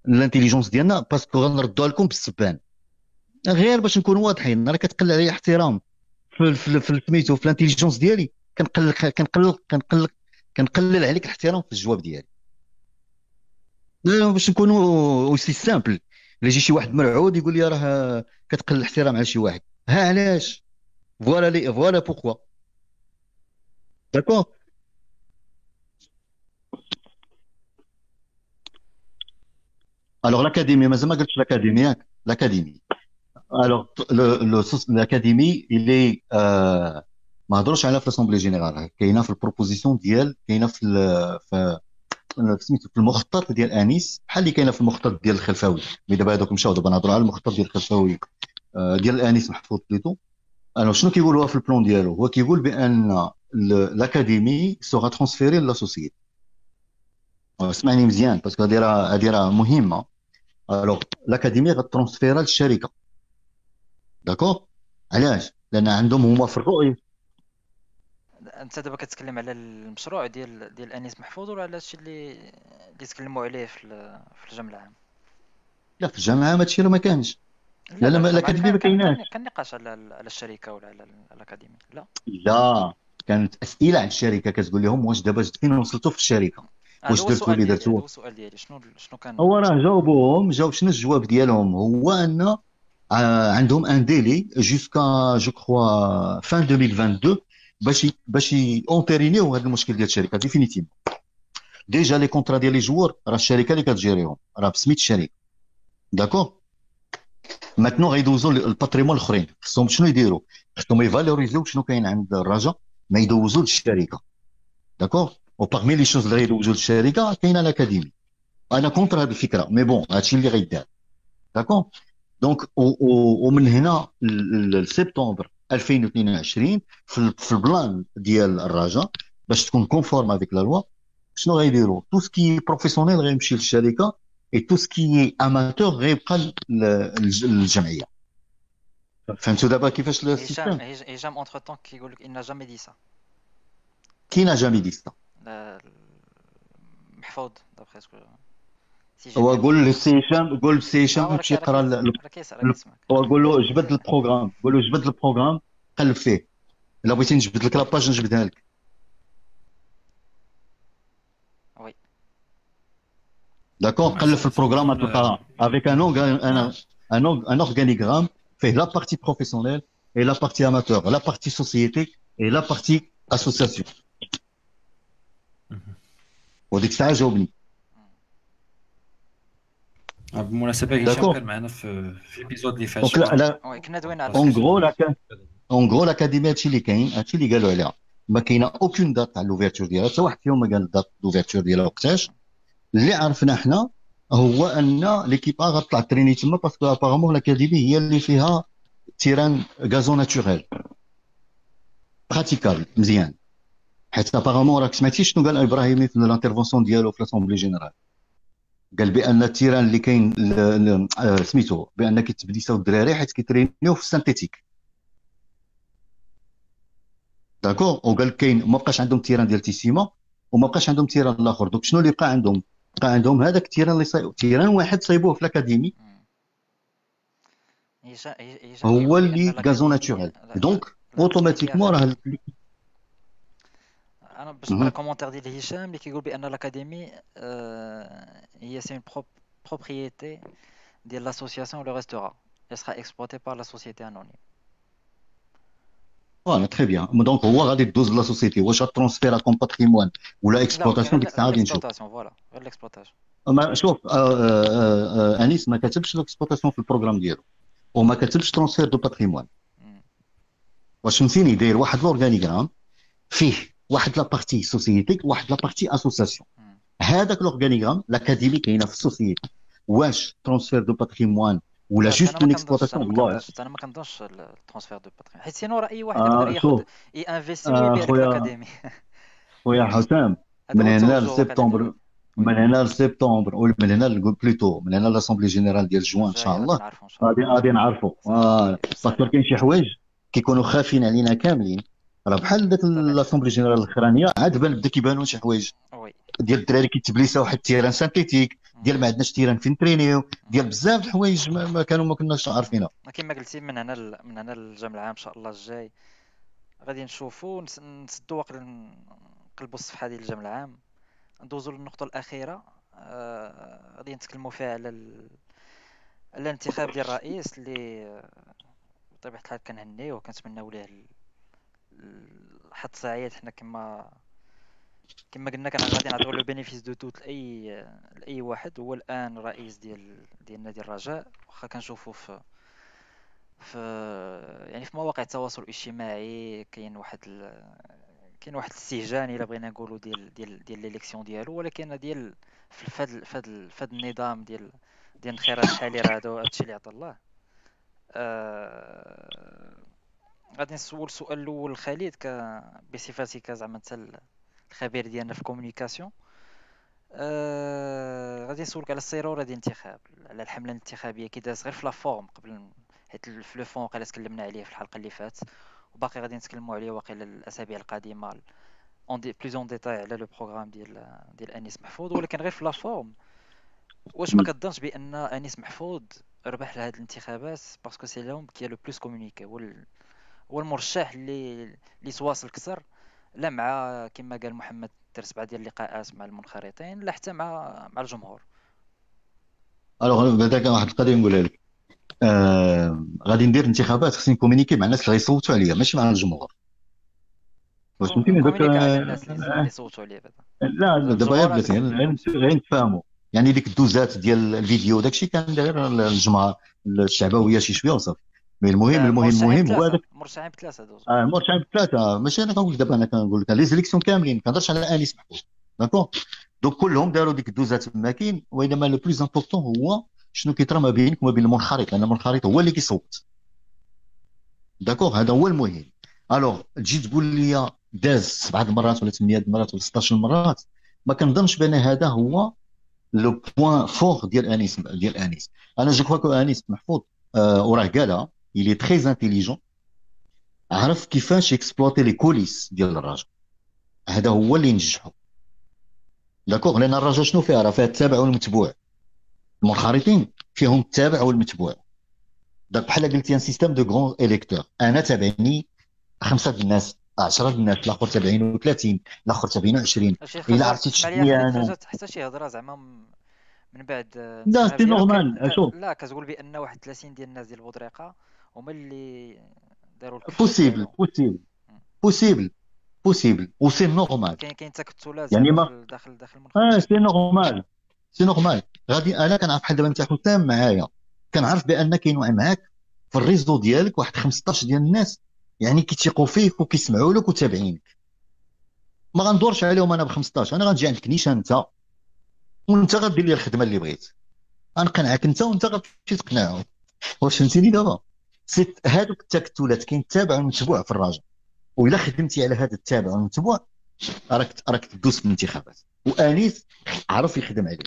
ال intelligence ديالنا parce que غنردوها لكم بالسبان. غير باش نكونوا واضحين راه كتقل عليا احترام في في سميتو في ال intelligence ديالي. كنقلل كنقلل كنقلل كنقلل عليك الاحترام في الجواب ديالي. باش نكونوا c'est simple الا يجي شي واحد مرعود يقول لي راه كتقلل الاحترام على شي واحد. ها علاش؟ voilà et voilà pourquoi d'accord alors l'académie مازال ما قلتش l'académie ياك l'académie alors l'académie اللي ما هضروش عليها في l'assemblée générale كاينة في ال proposition ديال كاينة في في سميتو في المخطط ديال انيس بحال اللي كاينة في المخطط ديال الخلفاوي mais دابا هذوك مشاو دابا نهضروا على المخطط ديال الخلفاوي ديال انيس محفوظ plutôt أنا شنو كيقول هو في ال plan ديالو هو كيقول بان ال académie sera transférée à la société اسمعني مزيان parce que هذه راه هذه راه مهمه alors ال académie غترونسفيرا للشركه d'accord علاش? لأن عندهم هما في الرؤية. أنت دابا كتكلم على المشروع ديال ديال أنيس محفوظ ولا على الشيء اللي اللي تكلموا عليه في في الجامعة؟ العام لا في الجامعة العام هادشي راه ما كانش. لا لا الأكاديمية ما كايناش. كان نقاش على على الشركة ولا على الأكاديمية. لا. لا. كانت أسئلة عن الشركة. كتقول لهم واش دابا فين وصلتوا في الشركة؟ واش درتوا اللي درتوا هو السؤال ديالي. شنو شنو كان هو راه جاوبوهم جاوب شنو الجواب ديالهم؟ هو أن عندهم un délai jusqu'à je crois fin 2022 باش باش اونتيرينيو هذا المشكل ديال الشركة définitif déjà les contrats ديال les joueurs راه الشركة اللي كتجيريهم راه بسميت الشركة. d'accord maintenant غيدوزو ال patrimoine الأخرين. خصهم شنو يديروا؟ خصهم يفالوريزيو شنو كاين عند الرجاء ما يدوزو للشركه d'accord و parmi les choses اللي غيدوزو للشركه كاينة ال académie أنا contre هذه الفكرة mais bon هادشي اللي غيدار d'accord donc ومن هنا لسبتمبر 2022 في ال plan ديال الرجاء باش تكون conforme avec la loi شنو غيديروا tout ce qui professionnel غيمشي للشركه et tout ce qui amateur غيبقى للجمعيه فهمتوا دابا كيفاش ال système هشام entre temps كيقول لك on n'a jamais dit ça qu'il n'a jamais dit ça محفوظ d'après هو قول لسي هشام قول لسي هشام يمشي يقرا هو قول له جبد ال programme قول له جبد ال programme قلب فيه الا بغيتي نجبد لك la page نجبدها لك oui d'accord قلب في ال programme تلقى avec un un un organigramme فيه la partie professionnelle et la partie amateur la partie société et la partie association وديك الساعة جاوبني. بالمناسبه هشام كان معنا في في épisode اللي فات كنا دوينا على اون غرو لا اون غرو لاكاديمي هادشي اللي كاين هادشي اللي قالوا عليها ما كاينة aucune date تاع l'ouverture ديالها حتى واحد فيهم ما قال date l'ouverture ديالها وقتاش اللي عرفنا حنا هو ان l'équipe غتطلع تريني تما parce que apparemment l'académie هي اللي فيها terrain gazon naturel praticable مزيان حيت apparemment راك سمعتي شنو قال ابراهيمي في ال intervention ديالو في l'assemblée générale قال بأن ال terrain اللي كاين آه، سميتو بأن كيتبليساو الدراري حيت كيترينيو في ال synthétique d'accord وقال كاين ما بقاش عندهم terrain ديال تيسيما وما بقاش عندهم terrain الآخر. donc شنو اللي بقى عندهم؟ بقى عندهم هذاك ال terrain اللي صايب terrain واحد صايبوه في ال académie. هو اللي gazon naturel donc automatiquement راه أنا باش نقرا commentaire ديال هشام اللي كيقول بأن ال académie هي c'est une propriété ديال l'association le restaurant elle sera exploitée par la société anonyme. voilà très bien donc هو غادي دوز la société واش transféré comme patrimoine ولا exploitation ديك الساعة غادي نشوف voilà غير ال exploitation شوف انيس ما كتبش ال exploitation في ال programme ديالو وما كتبش transfert de patrimoine واش فهمتيني داير واحد l'organigramme فيه واحد la partie société واحد la partie association هذاك l'organigramme l'académie كاينة في ال société واش transfert de patrimoine ولا juste une exploitation والله. أنا ما كنظنش ال transfert de patrimoine حيت sinon راه اي واحد يقدر ياخذ اي investit ويبيع ال académie. خويا حسام من هنا لسبتمبر من هنا لسبتمبر ومن هنا plutôt من هنا l'assemblée générale ديال جوان إن شاء الله. غادي غادي نعرفوا باسكو كاين شي حوايج كيكونوا خافين علينا كاملين. راه بحال داك لاسومبلي جينيرال الاخرانيه عاد بان بدا كيبانوا شي حوايج. ديال الدراري كيتبليساو واحد ال terrain synthétique ديال ما عندناش تيران فين ترينيو ديال بزاف الحوايج ما كانوا ما كناش عارفينها. كما قلتي من هنا من هنا للجام العام إن شاء الله الجاي. غادي نشوفوا نسدوا واقع نقلبوا الصفحة ديال الجام العام. ندوزوا للنقطة الأخيرة. آه، غادي نتكلموا فيها على ال... الانتخاب ديال الرئيس اللي بطبيعة الحال كنهنيوه وكنتمناو ليه حظ سعيد حنا كما كما قلنا كان غادي نعطيو le bénéfice du doute لاي لأي واحد. هو الآن رئيس ديال ديال نادي الرجاء. واخا كنشوفو في في يعني في مواقع التواصل الاجتماعي كاين واحد ال... كاين واحد الاستهجان إلا بغينا نقولوا ديال ديال ديال l'élection ديالو. ولكن ديال في فهاد فهاد فهاد النظام ديال ديال الانخراط الحالي راه هادشي اللي عطا الله. أه... غادي نسول السؤال الأول خالد ك بصفتك زعما انت الخبير ديالنا في ال communication آه غادي نسولك على السيروره ديال الانتخاب؟ على الحملة الانتخابية كي دازت غير في la forme قبل حيت في le fond تكلمنا عليه في الحلقة اللي فاتت. وباقي غادي نتكلموا عليه واقيلا الأسابيع القادمة un peu plus en détail على le programme ديال ديال أنيس محفوظ. ولكن غير في la forme واش ما كتظنش بأن أنيس محفوظ ربح لهاد الانتخابات؟ parce que c'est l'homme qui a le plus communiqué هو هو المرشح اللي اللي تواصل أكثر لا مع كما قال محمد دار سبعة ديال اللقاءات مع المنخرطين لا حتى مع مع الجمهور. alors بعدا واحد القضية نقولها لك آه غادي ندير انتخابات خصني نكومونيكي مع الناس اللي غيصوتوا عليا ماشي مع الجمهور واش فهمتيني دوك الناس اللي يصوتوا عليا لا دابا غير بلاتي غير نتفاهموا يعني ديك الدوزات ديال الفيديو داكشي كان غير الجمعه الشعبويه شي شوية وصافي المهم المهم المهم هو هذاك مرشحين بثلاثة دوز. آه مرشحين بثلاثة. ماشي أنا كنقول دابا أنا كنقول لك. لي زيليكسيون كاملين ما كنهضرش على انيس محفوظ داكور دونك كلهم داروا ديك الدوزات تماكين وإنما لو بلوز امبورطون هو شنو كيطرى ما بينك وما بين المنخرط لأن المنخرط هو اللي كيصوت. d'accord هذا هو المهم. alors تجي تقول لي داز سبعة المرات ولا ثمانية المرات ولا 16 مرات ما كنظنش بأن هذا هو le point fort ديال أنيس ديال أنيس. أنا je crois que أنيس محفوظ. آه وراه قالها il est très intelligent. عرف كيفاش exploiter les coulisses ديال الرجاء. هذا هو اللي نجحو. d'accord لأن الرجاء شنو فيها راه فيها التابع والمتبوع. المنخرطين فيهم التابع والمتبوع. داك بحال قلتي un système de grands électeurs أنا تابعني خمسة الناس 10 الناس الآخر تابعين 30 الآخر تابعين 20 إلا عرفتي تشدني أنا. حتى شي هضرة زعما من بعد لا c'est normal شوف لا كتقول بأن واحد 30 ديال الناس ديال بودريقه هما اللي داروا بوسيبل بوسيبل possible possible و c'est normal كاين كاين تكتلات يعني ما داخل داخل آه c'est normal c'est normal غادي أنا كنعرف بحال دابا انت حسام معايا. كنعرف بأن كاين معاك في ال réseau ديالك واحد 15 ديال الناس يعني كيتيقوا فيك وكيسمعوا لك وتابعينك. ما غندورش عليهم أنا ب 15 أنا غنجي عندك نيشان أنت وأنت غدير لي الخدمة اللي بغيت. غنقنعك أنت وأنت غتمشي تقنعهم. واش فهمتيني دابا؟ هادوك التكتلات كاين تابع ومتبوع في الراجل. وإلا خدمتي على هذا التابع والمتبوع راك راك تدوس في الانتخابات. وأنيس عرف يخدم عليه.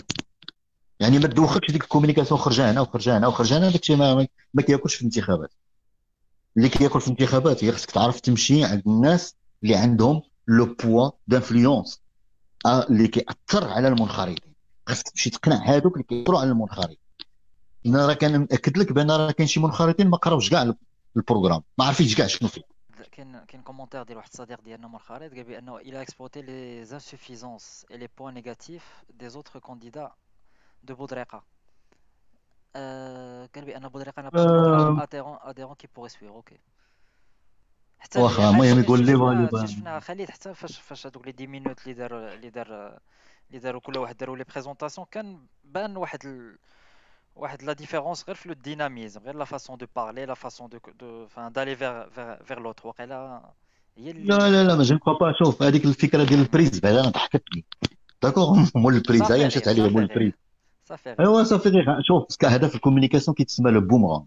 يعني ما تدوخكش ديك ال communication خرج هنا وخرج هنا وخرج هنا داكشي ما, ما كياكلش في الانتخابات. اللي كياكل في الانتخابات هي خصك تعرف تمشي عند الناس اللي عندهم le poids d'influence اللي كيأثر على المنخرطين. خصك تمشي تقنع هذوك اللي كيأثروا على المنخرطين. أنا راه كان مأكد لك بان راه كاين شي منخرطين ما قراوش كاع ال programme. ما عارفينش كاع شنو فيه. كاين كاين commentaire ديال واحد الصديق ديالنا منخرط قال بأنه إلى exploité les insuffisances et les points négatifs des autres candidats de بودريقه قال بأن بودريقه أنا adhérent adhérent qui pourrait سوير OK حتى واخا المهم يقول لي شفنا خالد حتى فاش فاش هذوك les 10 minutes اللي دار اللي دار اللي داروا كل واحد داروا les présentations كان بان واحد ال... واحد la différence غير في le dynamisme غير la façon de parler la façon de de فان d'aller vers vers l'autre. واقيلا هي لا لا لا mais je pas شوف هذيك الفكرة ديال ال prise بعدا أنا ضحكتني d'accord مول ال prise. هي مشات عليه مول ال prise. صافي أيوا صافي غير شوف هذا في ال communication كيتسمى le boomerang.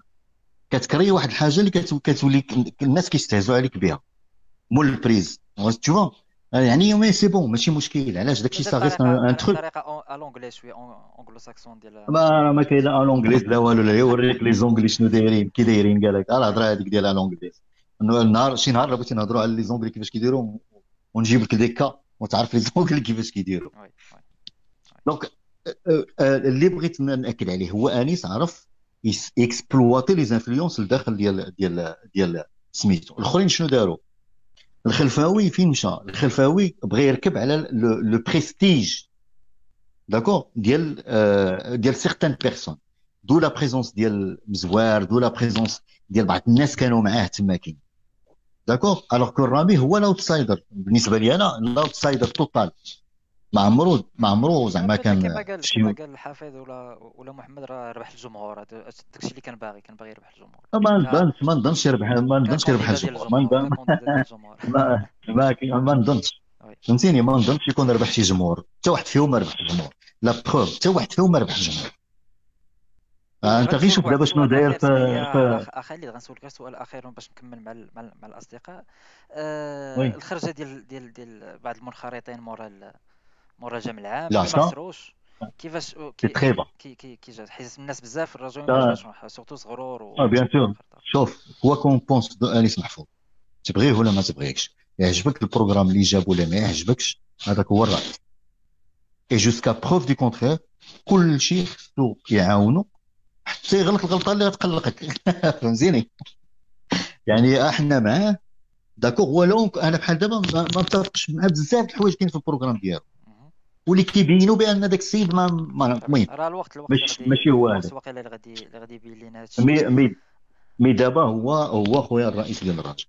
كتكري واحد الحاجة اللي كتولي الناس كيستهزوا عليك بها. مول ال prise. tout يعني يومين c'est bon ماشي مشكل علاش؟ داكشي صافي un truc بطريقه ال anglais شوية anglo-saxonne ديال ما ما كاين لا ال anglaise لا والو لا يوريك les Anglais شنو دايرين. كي دايرين؟ قال لك الهضرة هذيك ديال ال anglaise النهار شي نهار بغيتي نهضروا على les Anglais كيفاش كيديروا ونجيب لك des cas وتعرف les Anglais كيفاش كيديروا donc اللي بغيت نأكد عليه هو أنيس عرف exploiter les influences لداخل ديال ديال ديال سميتو. الأخرين شنو داروا؟ الخلفاوي فين مشى الخلفاوي بغى يركب على le prestige d'accord ديال ديال certaines personnes de la présence ديال مزوار de la présence ديال بعض الناس كانوا معاه تماكين d'accord alors que الرامي هو ال outsider بالنسبة لي أنا ال outsider total ما عمرو ما عمرو زعما كان كما قال كما قال الحافظ ولا ولا محمد راه ربح الجمهور. داكشي اللي كان باغي كان باغي يربح الجمهور. ما نظنش ما نظنش يربح ما نظنش يربح الجمهور. ما ما ما نظنش. فهمتيني؟ ما نظنش يكون ربح شي جمهور. حتى واحد فيهم ما ربح الجمهور. لا بروف حتى واحد فيهم ما ربح الجمهور. انت غير شوف دابا شنو داير في خالد غنسولك سؤال اخير باش نكمل مع مع الأصدقاء. الخرجة ديال ديال ديال بعض المنخرطين مورا مورا العام لا ما خسروش كيفاش كي تري كي كي كي جات. حيت الناس بزاف الرجل ما surtout صغرور آه bien sûr شوف quoi qu'on pense de انيس محفوظ تبغيه ولا ما تبغيكش يعجبك ال programme اللي جاب ولا ما يعجبكش؟ هذاك هو الراي et jusqu'à preuve du contraire كل شيء خصو يعاونو حتى يغلط الغلطة اللي غتقلقك فهمتيني؟ يعني إحنا معاه d'accord ولو أنا بحال دابا ما متفقش مع بزاف الحوايج كاين في ال programme ديالو. واللي كيبينوا بأن داك السيد ما المهم راه الوقت الوقت ماشي ماشي هو هذا. واقيلا اللي غادي اللي غادي يبين لنا هادشي. mais mais مي دابا هو هو خويا الرئيس ديال الرجل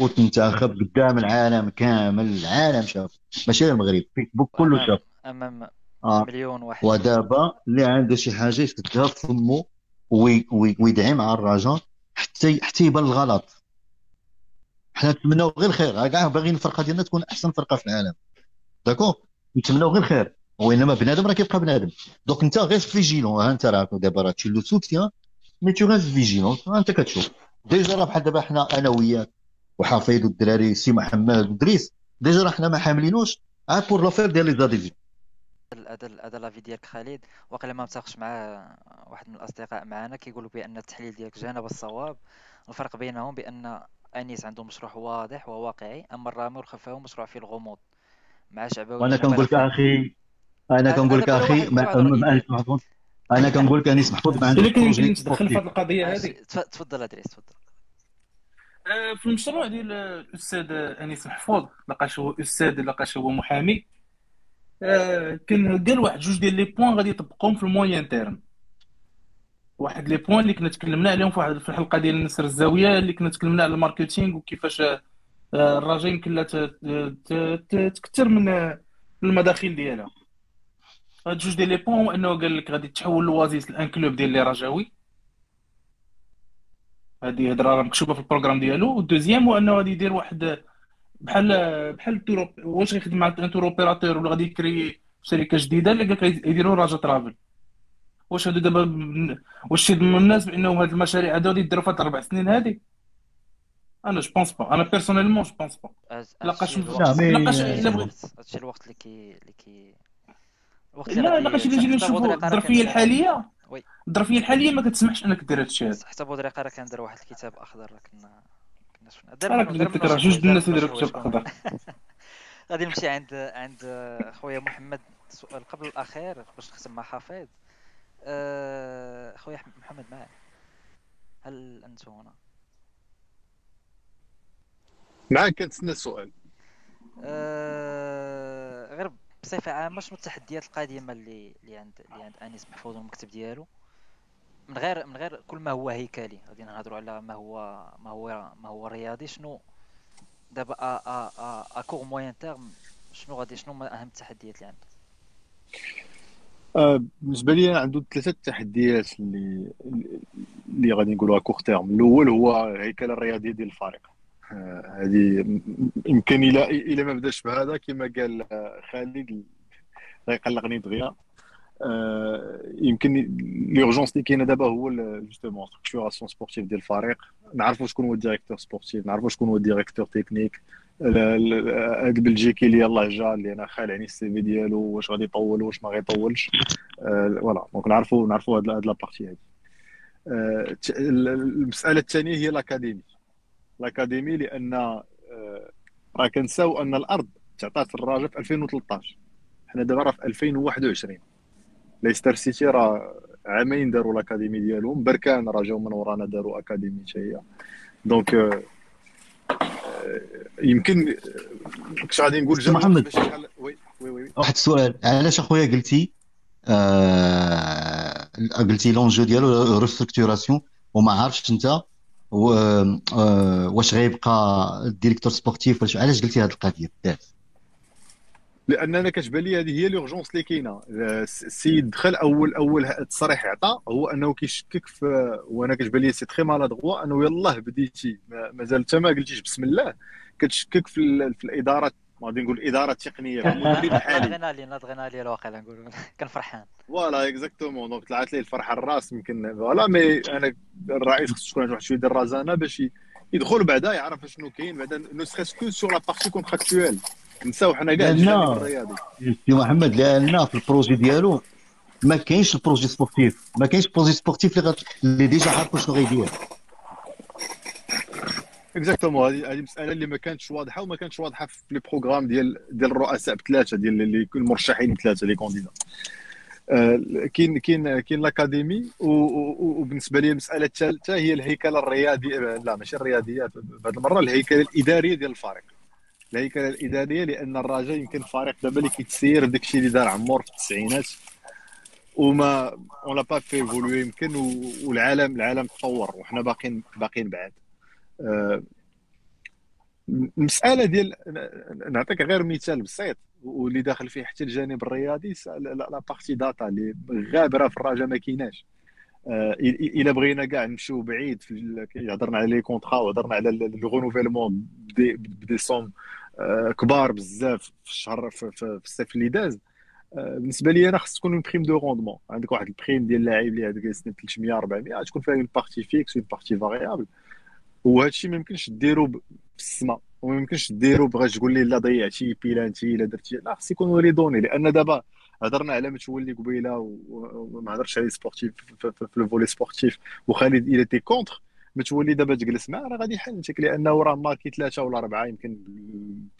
وتنتخب قدام العالم كامل العالم شاف ماشي المغرب فيسبوك كله شاف. أمام آه. مليون واحد. ودابا اللي عنده شي حاجة يسدها في فمو ويدعي مع الرجاء حتى حتى يبان الغلط. حنا نتمناو غير الخير كاع باغيين الفرقة ديالنا تكون أحسن فرقة في العالم. d'accord نتمناو غير الخير وانما بنادم راه كيبقى بنادم donc انت غير vigilant ها انت راه دابا راه تشي le soutien mais tu غير vigilant انت كتشوف déjà راه بحال دابا حنا أنا وياك وحفيظ والدراري سي محمد ودريس déjà راه حنا ما حاملينوش عاد pour l'affaire ديال لي زاديفي هذا هذا l'avis ديالك خالد واقيلا ما متاخش مع واحد من الاصدقاء معنا كيقولوا بان التحليل ديالك جانب الصواب الفرق بينهم بان انيس عنده مشروع واضح وواقعي اما الرامي والخفاوي مشروع فيه الغموض مع شعبوي وأنا كنقول لك. أخي أنا كنقول لك أخي أنا كنقول لك انيس محفوظ ما عندوش projet ندخل في هذه. القضية هذه تفضل أدريس تفضل. آه، في المشروع ديال الأستاذ أنيس محفوظ لقاش هو أستاذ لقاش هو محامي. آه، كان قال واحد جوج ديال les points غادي يطبقهم في ال moyen terme. واحد les points اللي كنا تكلمنا عليهم في واحد في الحلقة ديال نسر الزاوية اللي كنا تكلمنا على ال marketing وكيفاش آه، الرجاء يمكن لها تكثر من المداخيل ديالها. هاد جوج ديال les points هو انه قال لك غادي تحول ال Oasis ل un club ديال les Rajaouis هذه هضره راه مكتوبة في ال programme ديالو. وال deuxième هو انه غادي يدير واحد بحال بحال tour واش غيخدم مع un tour opérateur ولا غادي يكري شركة جديدة اللي قال لك يديروا Raja Travel. واش هادو دابا واش من الناس بانهم هاد المشاريع هادو غادي يديروا في هاد الأربع سنين هادي؟ أنا je pense pas أنا personnellement je pense pas لقاش لقاش الا بغيت هادشي الوقت اللي كي اللي كي الوقت لا لقاش الا جينا نشوفوا الظرفيه الحاليه الظرفيه الحاليه ما كتسمحش إنك دير هادشي هذا حتى بودريقه راه كان دار واحد الكتاب أخضر راه كنا كنا شفنا راك قلت لك راه جوج الناس يديروا كتاب أخضر. غادي نمشي عند عند خويا محمد. السؤال قبل الأخير باش نختم مع حفيظ. أه خويا محمد معك هل انت هنا؟ معك كنتسنى السؤال. أه غير بصفة عامة شنو التحديات القادمة اللي اللي عند اللي عند انيس محفوظ والمكتب ديالو؟ من غير من غير كل ما هو هيكلي. غادي نهضروا على ما هو ما هو ما هو رياضي شنو دابا à à à court moyen terme شنو غادي شنو أهم التحديات اللي عنده آه بالنسبة لي عنده ثلاثة تحديات اللي اللي غادي نقولوا court terme الأول هو الهيكله الرياضيه ديال الفريق. هذه آه يمكن إلى إلى ما بداش بهذا كما قال خالد لا يقلقني دغيا. آه يمكن l'urgence اللي كاينة دابا هو justement structuration sportive ديال الفريق. نعرفوا شكون هو ال directeur sportif نعرفوا شكون هو ال directeur technique هذا البلجيكي اللي يلاه جا اللي أنا خالعني ال CV ديالو واش غادي يطول واش ما غيطولش. آه voilà donc نعرفوا نعرفوا هاد la partie هادي. آه المسألة الثانية هي ال académie ال académie لأن آه راه كنساو أن الأرض تعطات الراجا في 2013 حنا دابا راه في 2021 ليستر سيتي راه عامين داروا ال académie ديالهم. بركان راه جاو من ورانا داروا académie حتى هي. donc آه، آه، يمكن كنت غادي نقول محمد. وي وي وي. واحد السؤال. علاش أخويا قلتي آه قلتي l'enjeu ديالو restructuration وما عارفش أنت. آه واش غيبقى ال directeur sportif علاش قلتي هذه القضية؟ بالذات لأن أنا كتبان لي هذه هي l'urgence اللي كاينة. السيد دخل اول أول التصريح عطى هو أنه كيشكك في وأنا كتبان لي c'est très maladroit أنه يلاه بديتي مازال انت ما قلتيش بسم الله كتشكك في, في الاداره غادي نقول الإدارة التقنية في المدرب الحالي. adrénaline adrénaline الواقع نقول كان فرحان voilà exactement donc طلعت لي الفرحة الراس يمكن voilà mais أنا الرئيس خصو تكون واحد شوية ديال الرزانه باش يدخل بعدا يعرف شنو كاين بعدا ne serait-ce que sur la partie contractuelle نساو حنا كاع الرياضي. سي محمد لأن في ال projet ديالو ما كاينش ال projet sportif ما كاينش projet sportif اللي, اللي déjà عارف شنو غيدير. exactement هذه مسألة اللي ما كانتش واضحة وما كانتش واضحة في les programmes ديال ديال الرؤساء بثلاثة ديال اللي المرشحين بثلاثة les candidats كاين كاين كاين ال académie وبالنسبة لي المسألة الثالثه هي الهيكلة الرياضيه لا ماشي الرياضيه بهذه المرة الهيكلة الإدارية ديال الفريق. الهيكلة الإدارية لأن الرجاء يمكن فريق دابا اللي كيتسير بداك الشيء اللي دار عمور في التسعينات وما on l'a pas fait évoluer يمكن والعالم العالم تطور وحنا باقيين باقيين بعاد آه، المساله ديال نعطيك غير مثال بسيط. واللي داخل فيه حتى الجانب الرياضي la partie data اللي غابرة في الرجاء ما كايناش. آه، إلا بغينا كاع نمشيو بعيد هضرنا على les contrats وهضرنا على le renouvellement ب des sommes كبار بزاف في الشهر في الصيف اللي داز. آه، بالنسبة لي أنا خص تكون une prime de rendement عندك واحد ال prime ديال اللاعب اللي هذاك يسنى 300 400 تكون فيها une partie fixe une partie variable وهذا الشيء ما يمكنش ديرو في السماء وما يمكنش ديرو بغا تقول لي لا ضيعتي بيلانتي لا درتي. لا خص يكونوا les données لأن دابا هضرنا على متولي قبيلة وما هضرش على سبورتيف في لو فولي سبورتيف وخالد إلى تي كونتر متولي دابا تجلس معاه راه غادي يحل. لأنه راه ماركي ثلاثة ولا اربعه يمكن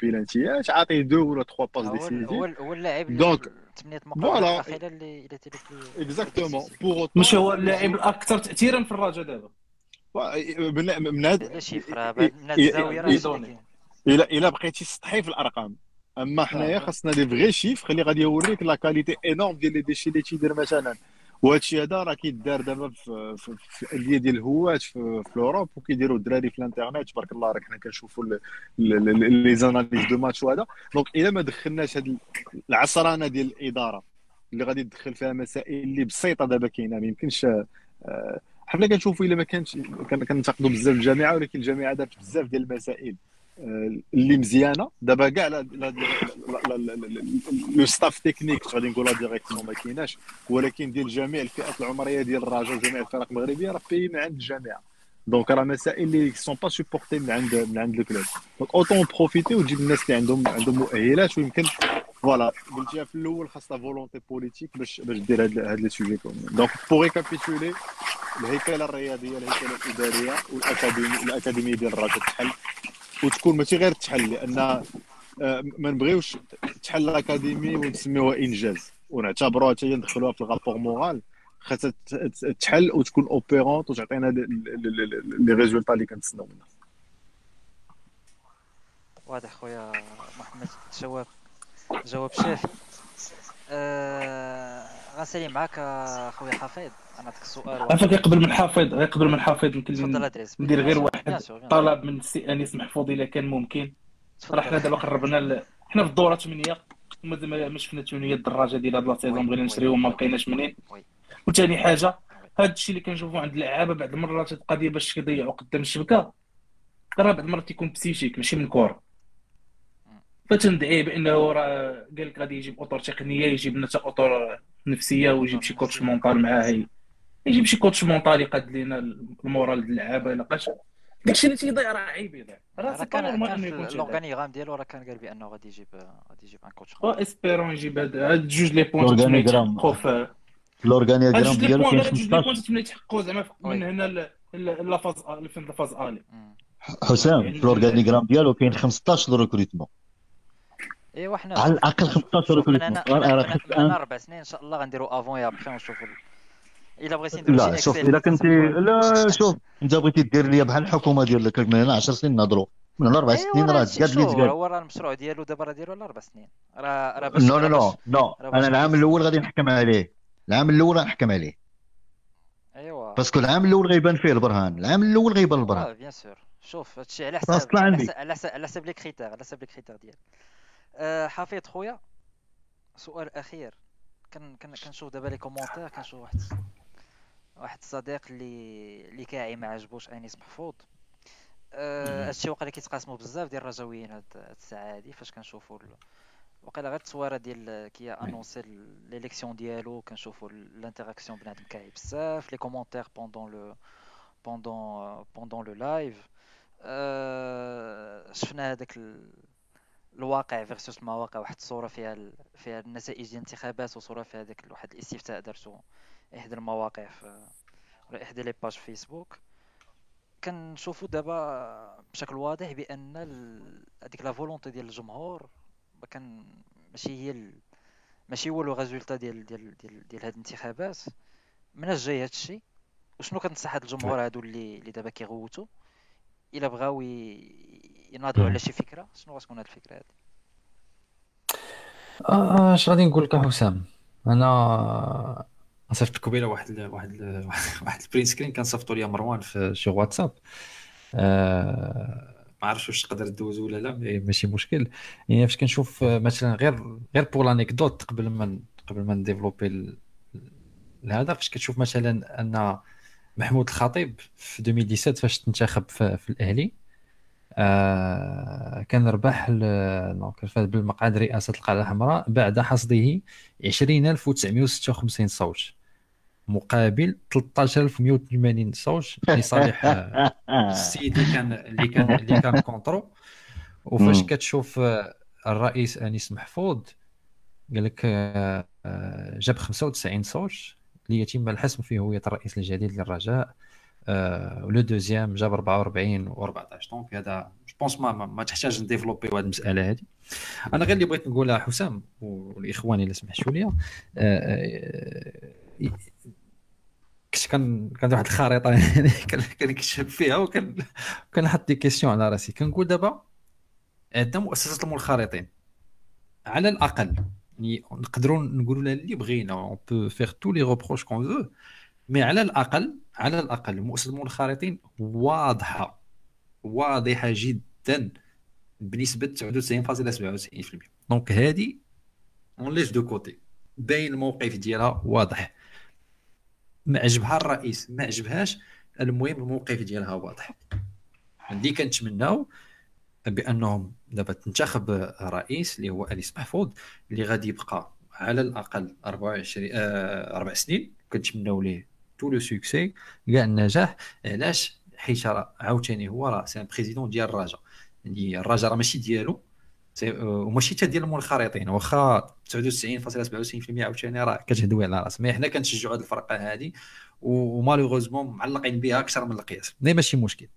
بيلانتيات عاطيه دو ولا تخوا باس ديسيزيف هو اللاعب دونك ثمانيه مقابلات الأخيرة اللي اكزاكتومون بوغ مش هو اللاعب الأكثر تاثيرا في الرجاء دابا من هذا من الزاوية راه الا إلا بقيتي سطحي في الأرقام. أما حنايا خاصنا des vrais chiffres اللي غادي يوريك la qualité énorme ديال les déchets اللي تيدير مثلا. وهذا الشيء هذا راه كيدار دابا في, في, في الانديه ديال الهوات في, في ال Europe وكيديروا الدراري في الإنترنت. تبارك الله راه حنا كنشوفوا les analyses de match وهذا. donc إلا ما دخلناش هذه العصرانة ديال الإدارة اللي غادي تدخل فيها مسائل اللي بسيطة دابا كاينة ما يمكنش آه، حنا كنشوفوا إلا ما كانش كنتقدوا بزاف الجامعة ولكن الجامعة دارت بزاف ديال المسائل. اللي مزيانه دابا كاع le staff technique غادي نقولها directement ما كايناش ولكن ديال جميع الفئات العمريه ديال الرجاء وجميع الفرق المغربيه راه payé من عند الجامعة donc راه مسائل اللي sont pas supportées من عند من عند ال club donc autant profiter وتجيب الناس اللي عندهم عندهم مؤهلات ويمكن voilà قلتيها في الأول خاصها volonté politique باش باش دير هاد هاد les sujets donc pour récapituler الهيكله الرياضيه الهيكله الاداريه وال académie الاكاديميه ديال الرجاء تحل وتكون ماشي غير تحل لأن آه، ما نبغيوش تحل ال académie ونسميوها إنجاز. ونعتبروها حتى هي ندخلوها في ال rapport moral. خاصها تحل وتكون opérante وتعطينا les résultats اللي كنتسناو منها. واضح خويا محمد جواب جواب شافي أه... غنسالي معاك خويا حفيظ. أنا عطيك السؤال عفاك قبل من حافظ قبل من حافظ يمكن ندير غير واحد. طلب من السي انيس محفوظ إذا كان ممكن. راه حنا دابا قربنا ل... حنا في الدورة 8 ومازال ما شفنا 8 الدراجة ديال هاد لاصيزون بغينا نشريو ما لقيناش منين. وثاني حاجة هاد الشيء اللي كنشوفو عند اللعابة بعض المرات القضية باش كيضيعوا قدام الشبكة راه بعض المرات تيكون بسيشيك ماشي من كوره فتندعيه بأنه راه قال لك غادي يجيب أطر تقنية يجيب لنا أطر نفسية ويجيب شي coach mental معاه يجيب شي coach mental يقاد لينا ال moral ديال اللعابة قاش داكشي اللي تيضيع راه عيب يضيع راه كان ال organigramme ديالو راه كان قال بأنه غادي يجيب غادي يجيب un coach espérons يجيب هاد جوج les points ال organigramme ال organigramme ديالو كاين 15 اللي يتحققوا زعما من هنا la phase فين la phase الي حسام في ال organigramme ديالو كاين 15 recrutements ايوا حنا على الأقل 15 ريكروتمون أنا أربع سنين إن شاء الله غنديروا افون يا بخي ونشوفوا. إلا بغيتي ندير لا شوف الا كنتي لا شوف انت بغيتي دير لي بحال الحكومة ديالك من هنا 10 سنين نهضروا من هنا أربع سنين راه تقاد لي تقاد هو راه المشروع ديالو دابا راه دايرو على أربع سنين. راه راه نو نو نو نو أنا العام الأول غادي نحكم عليه. العام الأول غنحكم عليه. ايوا باسكو العام الأول غيبان فيه البرهان. العام الأول غيبان البرهان. آه بيان سور شوف هادشي على حساب على حساب على حساب les critères على حساب les critères ديال أه حفيظ خويا سؤال أخير. كان كنشوف دابا les commentaires كنشوف واحد واحد الصديق اللي اللي كاعي ما عجبوش أنيس محفوظ. أه هادشي واقيلا كيتقاسموا بزاف ديال الرجاويين هاد الساعة هادي فاش كنشوفوا وقيلا غير التصويرة ديال كي announcer l'élection ديالو كنشوفوا l'interaction بنادم كاعي بزاف les commentaires pendant le pendant pendant le live شفنا هذاك الواقع versus المواقع واحد الصورة فيها فيها النتائج ديال الانتخابات وصورة فيها هذاك واحد الاستفتاء درتو إحدى المواقع في ولا إحدى les pages فيسبوك كنشوفوا دابا بشكل واضح بأن هذيك la volonté ديال الجمهور ما كان ماشي هي ال... ماشي هو le résultat ديال ديال ديال ديال هاد الانتخابات. مناش جاي هادشي وشنو كنصح هاد الجمهور هادو اللي اللي دابا كيغوتوا إلا بغاو يناضلوا على شي فكرة؟ شنو غتكون هاد الفكرة هادي؟ آه، اش غادي نقول لك حسام أنا صيفط قبيلة واحد ال واحد ال واحد ال print screen كنصيفطو ليا مروان في شي واتساب. آه ما عرفتش واش تقدر دوزو ولا لا ماشي مشكل. يعني فاش كنشوف مثلا غير غير pour l'anecdote قبل ما قبل ما n développer هذا فاش كتشوف مثلا أن محمود الخطيب في 2017 فاش تنتخب في, في الأهلي آه كان ربح donc فاز بالمقعد رئاسة القلعه الحمراء بعد حصده 20956 صوت مقابل 13180 صوت لصالح السيد اللي كان اللي كان اللي كان contre. وفاش كتشوف الرئيس أنيس محفوظ قال لك آه، جاب 95 صوت ليتم الحسم في هويه الرئيس الجديد للرجاء. آه le deuxième جاب 44 و14 donc هذا je pense ما, ما تحتاج n développer هذه المساله هذه أنا غير اللي بغيت نقولها حسام والاخوان اللي سمحتوا لي كنت كان كان واحد الخريطه يعني كنكتشف فيها وكان كنحط des questions على راسي كنقول دابا عندنا مؤسسات المنخرطين على الاقل نقدروا نقولوا لها اللي بغينا on peut faire tous les reproches qu'on veut mais على الاقل على الأقل مؤسسة المنخرطين واضحة واضحة جدا بنسبة 99.97% donc هذه on laisse de côté باين الموقف ديالها واضح. ما عجبها الرئيس ما عجبهاش المهم الموقف ديالها واضح. اللي كنتمناو بأنهم دابا تنتخب رئيس اللي هو أنيس محفوظ اللي غادي يبقى على الأقل 24 آه سنين. كنتمناو ليه tout le succès كاع النجاح علاش حيت راه عاوتاني هو راه c'est président ديال الرجاء يعني الرجاء راه ماشي ديالو آه، وماشي حتى ديال المنخرطين واخا 99.97% عاوتاني راه كتهدوي على راس mais حنا كنشجعوا هذه الفرقه هذه و malheureusement معلقين بها أكثر من القياس mais ماشي مشكل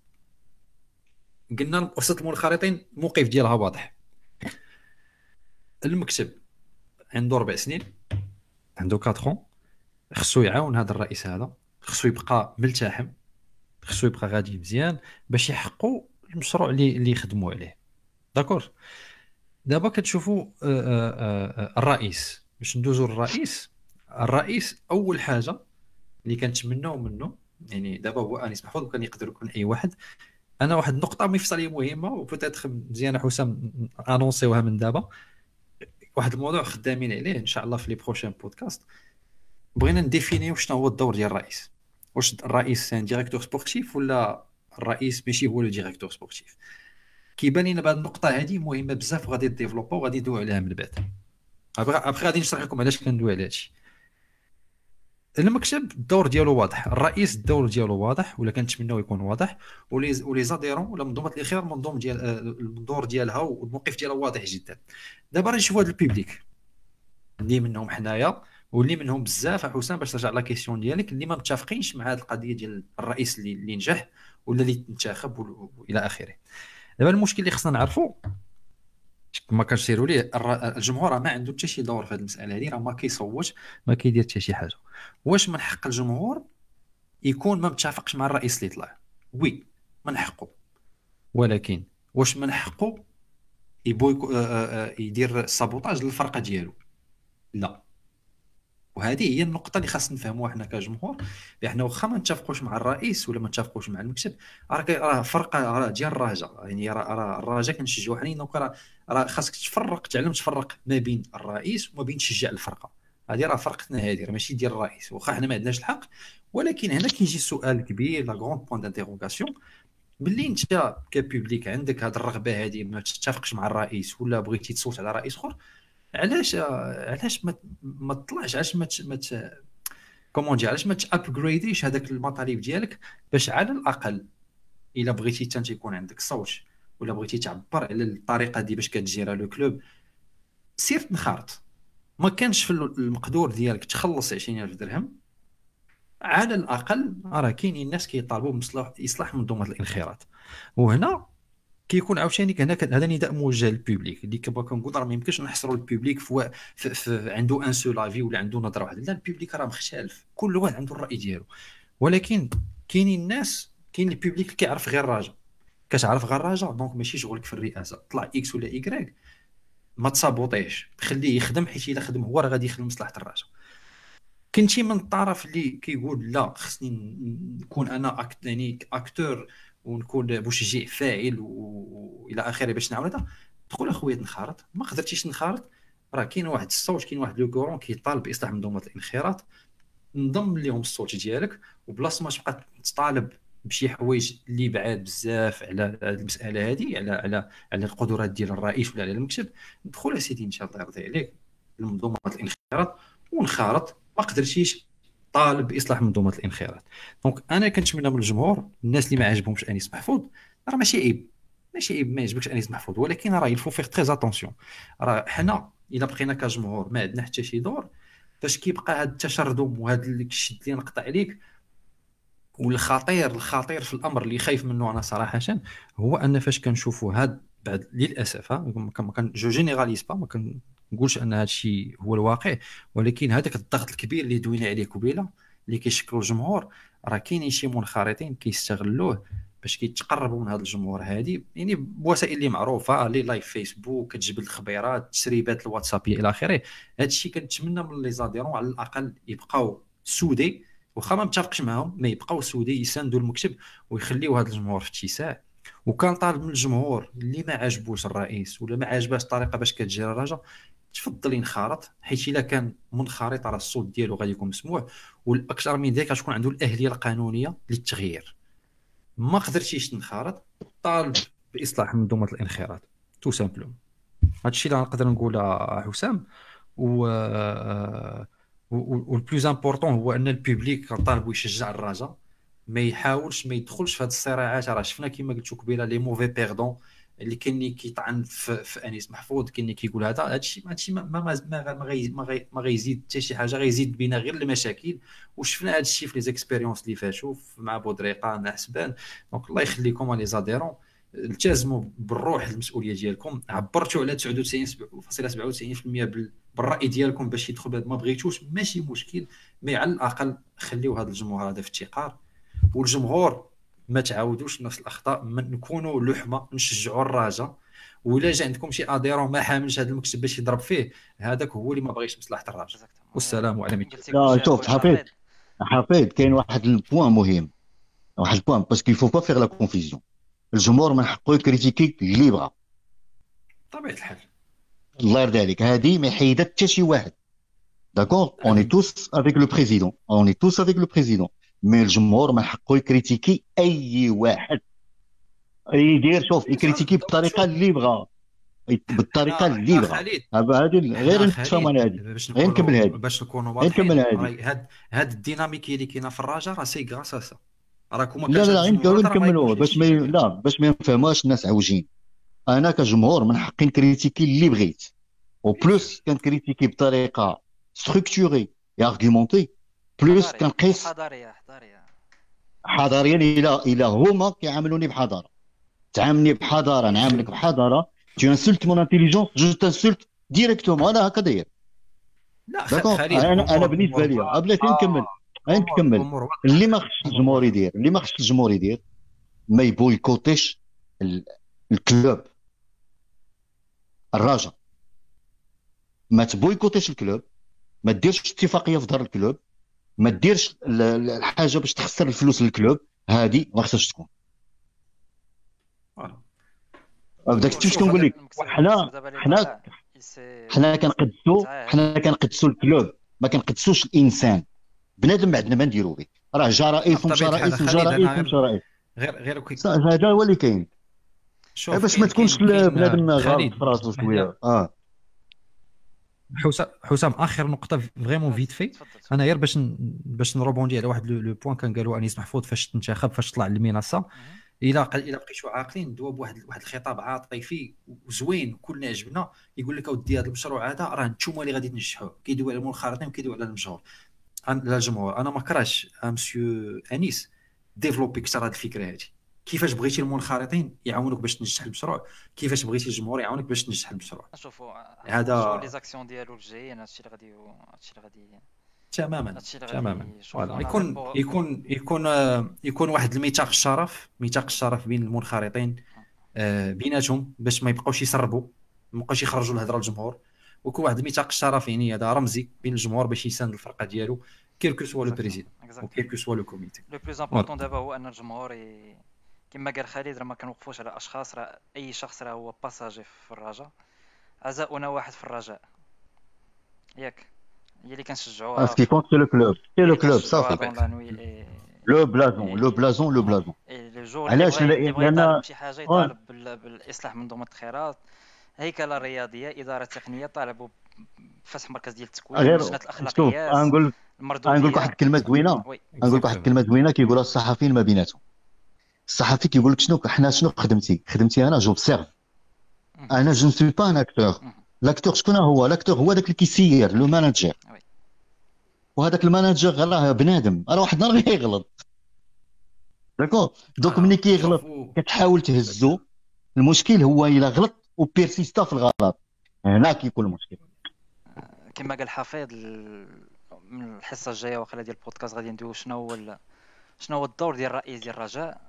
قلنا وسط المنخرطين الموقف ديالها واضح المكتب عنده ربع سنين عنده 4 خصو يعاون هذا الرئيس هذا خصو يبقى ملتحم خصو يبقى غادي مزيان باش يحققوا المشروع اللي اللي يخدموا عليه. d'accord؟ دابا كتشوفوا آه، آه، آه، الرئيس. باش ندوزو للرئيس الرئيس أول حاجة اللي كنتمناو منه يعني دابا هو أنيس محفوظ وكان يقدر يكون أي واحد. أنا واحد النقطة مفصلية مهمة و peut-être مزيانه حسام annoncer يوها من دابا. واحد الموضوع خدامين عليه إن شاء الله في les prochains podcasts. بغينا n définir يو شنو هو الدور ديال الرئيس. واش الرئيس c'est un directeur sportif ولا الرئيس ماشي هو le directeur sportif. كيبان لنا بهذه النقطة هذه مهمة بزاف وغادي développer وغادي ندوي عليها من بعد ابخي غادي نشرح لكم علاش كندوي على هادشي. المكتب الدور ديالو واضح الرئيس الدور ديالو واضح ولا كنتمناو يكون واضح و les adhérents ولا منظومة الإخيار المنظوم ديال الدور ديالها والموقف ديالها واضح جدا. دابا غادي نشوفوا هذا ال public. اللي منهم حنايا. واللي منهم بزاف حسام باش ترجع la question ديالك اللي ما متفقينش مع هذه القضية ديال الرئيس اللي, اللي نجح ولا اللي انتخب وإلى آخره. دابا المشكل اللي خصنا نعرفوا ما كنسيروا ليه الجمهور ما عنده حتى شي دور في هذه المسألة هذه راه ما كيصوت ما كيدير حتى شي حاجة. واش من حق الجمهور يكون ما متفقش مع الرئيس اللي طلع؟ وي من حقه ولكن واش من حقه يبو يدير سابوتاج للفرقة ديالو؟ لا. وهذه هي النقطة اللي خاص نفهموها حنا كجمهور بان واخا ما نتفقوش مع الرئيس ولا ما نتفقوش مع المكتب راه فرقة راه ديال الرجاء يعني راه الرجاء كنشجعوا حنا donc راه خاصك تفرق تعلم تفرق ما بين الرئيس وما بين تشجيع الفرقة. هذه راه فرقتنا هذه راه ماشي ديال الرئيس. واخا حنا ما عندناش الحق ولكن هنا كيجي السؤال الكبير le grand point d'interrogation ملي انت ك public عندك هذه الرغبة هذه ما تتفقش مع الرئيس ولا بغيتي تصوت على رئيس اخر علاش علاش ما ما تطلعش علاش ما ما comment dire علاش ما ت upgrader يش هذاك المطالب ديالك باش على الأقل إلا بغيتي أنت يكون عندك صوت ولا بغيتي تعبر على الطريقة دي باش كت gérer le club سير تنخرط. ما كانش في المقدور ديالك تخلص 20000 درهم على الأقل راه كاينين الناس كيطالبوا باصلاح إصلاح منظومة الانخراط. وهنا كيكون عاوتاني هنا هذا نداء موجه لل public اللي كما كنقول راه ما يمكنش نحصروا ال public في, في, في عنده un seul avis ولا عنده نظرة واحدة. لا ال public راه مختلف كل واحد عنده الرأي ديالو. ولكن كاينين الناس كاين ال public اللي كيعرف غير الراجا كتعرف غير الراجا donc ماشي شغلك في الرئاسة. طلع X ولا Y ما تصابوطيش. خليه يخدم حيت إلا خدم هو راه غادي يخدم مصلحه الراجا كنتي من الطرف اللي كيقول لا خصني نكون أنا acte يعني acteur ونكون مشجع فاعل والى آخره باش نعاود هذا تقول أخويا تنخرط ما قدرتيش تنخرط؟ راه كاين واحد الصوت كاين واحد لو كورون كيطالب بإصلاح منظومه الانخراط. نضم لهم الصوت ديالك وبلاصة ما تبقى تطالب بشي حوايج اللي بعاد بزاف على المسألة هذه على على على القدرات ديال الرئيس ولا على المكتب. دخل أسيدي إن شاء الله يرضي عليك. لمنظومه الانخراط. ونخرط. ما قدرتيش طالب بإصلاح منظومة الانخراط. دونك أنا كنتمنى من الجمهور الناس اللي ما عجبهمش أنيس محفوظ راه ماشي عيب ماشي عيب ما يعجبكش أنيس محفوظ ولكن راه il faut faire très attention راه حنا إلا بقينا كجمهور ما عندنا حتى شي دور فاش كيبقى هذا التشرذم وهذا الشد اللي نقطع عليك والخطير الخطير في الأمر اللي خايف منه أنا صراحة هو أن فاش كنشوفوا هاد بعد للأسف كان je généralise pas ما كنقولش أن هذا الشيء هو الواقع ولكن هذاك الضغط الكبير اللي دوينا عليه قبيلة اللي كيشكلوا الجمهور راه كاينين شي منخرطين كيستغلوه باش كيتقربوا من هذا الجمهور هذه يعني بوسائل اللي معروفة les lives Facebook كتجبد الخبيرات تسريبات الواتسابيه إلى آخره. هذا الشيء كنتمنى من les adhérents على الأقل يبقاو soudés واخا ما متفقش معاهم ما يبقاو soudés يساندوا المكتب ويخليو هذا الجمهور في التيساع. وكان طالب من الجمهور اللي ما عجبوش الرئيس ولا ما عجباش الطريقة باش كتجري الرجاء تفضل ينخرط حيت إلا كان منخرط راه الصوت ديالو غادي يكون مسموع والأكثر من ذلك غتكون عنده الأهلية القانونية للتغيير. ما قدرتيش تنخرط طالب بإصلاح منظومة الانخراط. tout simplement هذا الشيء اللي نقدر نقوله حسام. و وال plus important هو أن ال public طالب يشجع الرجاء ما يحاولش ما يدخلش في هذه الصراعات. راه شفنا كما قلت قبيلة les mauvais perdants اللي اللي كيطعن في, أنيس محفوظ اللي كيقول هذا هذا الشيء ما ما ما ما ما, ما غيزيد حتى شي حاجة غيزيد بينا غير المشاكل. وشفنا هذا الشيء في les expériences اللي فاتوا مع بودريقة مع حسبان. donc الله يخليكم les adhérents. التزموا بالروح المسؤولية ديالكم. عبرتوا على 99.97% بالرأي ديالكم باش يدخل ما بغيتوش ماشي مشكل. mais على الأقل خليو هذا الجمهور هذا في التقار. والجمهور ما تعاودوش نفس الأخطاء نكونوا لحمة نشجعوا الراجا ولا جا عندكم شي adhérent ما حاملش هذا المكتب باش يضرب فيه هذاك هو اللي ما بغيش مصلحة الراجا والسلام عليكم. لا شوف حفيظ حفيظ كاين واحد ال point مهم. واحد ال point parce qu'il faut pas faire la confusion الجمهور من حقه يكريتيكي اللي بغا طبيعة الحال. الله يرضي عليك. هذه ما يحيدها حتى شي واحد. d'accord on est tous avec le président on est tous avec le président mais الجمهور من حقه يكريتيكي أي واحد. يدير شوف يكريتيكي بالطريقة اللي بغا. بالطريقة اللي بغا. هذه غير نتفاهم أنا هذه. غير نكمل هذه. باش نكونوا واضحين. هاد هاد الديناميكيه اللي كاينة في الرجاء راه c'est grâce راكم لا لا غير نكملوا باش ما لا باش ما يفهموش الناس عوجين أنا كجمهور من حقي نكريتيكي اللي بغيت. و plus كنكريتيكي بطريقه structurée et argumentée plus كنقيس حضارية حضارية. حضاريا إلى إلى هما كيعاملوني بحضارة. تعاملني بحضارة نعاملك بحضارة. Tu insultes mon intelligence je t'insulte directement. أنا هكا داير. لا أنا أنا بالنسبة لي. بلاتي نكمل غير نكمل اللي ما خصش الجمهور يدير اللي ما خصش الجمهور يدير ما يبويكوتيش ال club. الراجا ما تبويكوتيش ال club. ما ديرش اتفاقية في دار ال club. ما ديرش الحاجة باش تخسر الفلوس لل club هذه ما خصهاش تكون. بداك الشيء واش كنقول لك حنا حنا حنا كنقدسوا حنا كنقدسوا ال club ما كنقدسوش الإنسان. بنادم عندنا ما نديرو به. راه جا رئيس ومشى رئيس وجا رئيس ومشى رئيس غير غير هذا هو اللي كاين. باش ما تكونش بنادم غالط في راسو شوية. آه. حسام حسام آخر نقطة vraiment vite fait أنا غير باش باش نروبوندي على واحد le point كان قالوا انيس محفوظ فاش تنتخب فاش طلع للمنصه إلا إلا بقيتوا عاقلين دوا بواحد واحد الخطاب عاطفي وزوين كلنا عجبنا يقول لك أودي هذا المشروع هذا راه نتوما اللي غادي تنجحوه كيدوي على المنخرطين وكيدوي على المجهول. الجمهور أنا ما مسيو أنيس développe أكثر هذه الفكرة هذه كيفاش بغيتي المنخرطين يعاونوك باش تنجح المشروع؟ كيفاش بغيتي الجمهور يعاونك باش تنجح المشروع؟ شوفوا هذا les actions ديالو الجايين هادشي اللي غادي هادشي اللي غادي تماما تماما. يكون يكون يكون يكون واحد الميثاق الشرف ميثاق الشرف بين المنخرطين آه، بيناتهم باش ما يبقاوش يسربوا ما يبقاوش يخرجوا الهضرة للجمهور. ويكون واحد الميثاق الشرف يعني هذا رمزي بين الجمهور باش يساند الفرقة ديالو quel que soit le président quel que soit le comité le plus important دابا هو أن الجمهور كما قال خالد راه ما كنوقفوش على أشخاص راه أي شخص راه هو passager في الرجاء. عزاؤنا واحد في الرجاء. ياك. هي اللي كنشجعوها. ce qui compte c'est le club c'est le club صافي le blason le blason le blason علاش؟ لأن شي حاجة يطالب بالإصلاح منظومه الانخراط هيكلة الرياضيه إدارة تقنية طالبوا بفتح مركز ديال التكوين لجنه الأخلاقيات غنقول غنقول لك واحد الكلمة زوينة. غنقول لك واحد الكلمة زوينة كيقولها الصحفيين ما بيناتهم. الصحفي كيقول لك شنو؟ حنا شنو خدمتي؟ خدمتي أنا j'observe أنا je suis pas un acteur l'acteur شكون هو؟ l'acteur هو داك اللي كيسير le manager وهذاك ال manager راه بنادم راه واحد النهار غيغلط d'accord donc ملي كيغلط كتحاول تهزو. المشكل هو إلا غلط و persista في الغلط. هنا كيكون المشكل. كما قال حفيظ من الحصة الجاية واخا ديال البودكاست غادي ندويو شنو هو شنو هو الدور ديال الرئيس ديال الرجاء؟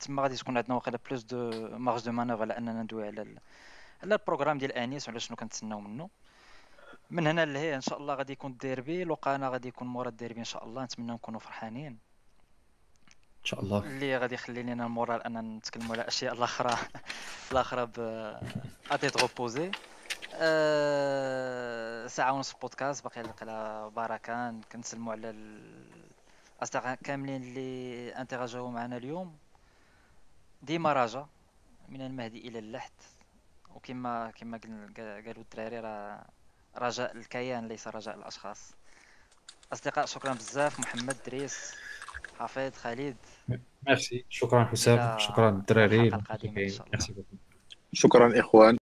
تما غادي تكون عندنا واخا plus de marge de manœuvre على اننا ندوي على على ال programme ديال انيس وعلى شنو كنتسناو منه. من هنا لهي إن شاء الله غادي يكون الديربي لوقانا غادي يكون مورا الديربي إن شاء الله. نتمنى نكونوا فرحانين. إن شاء الله. اللي غادي يخلي لنا ال moral اننا نتكلموا على أشياء الأخرى الأخرى ب à tête reposée أه... ساعة ونص بودكاست باقي على بركان كنسلموا على الاصدقاء كاملين اللي انتراجاو معنا اليوم. ديما رجا من المهدي إلى اللحد. وكما كما قالوا الدراري راه رجاء الكيان ليس رجاء الأشخاص. أصدقاء شكرا بزاف. محمد دريس حفيظ خالد. ميرسي. شكرا حسام. شكرا الدراري. شكرا إخوان.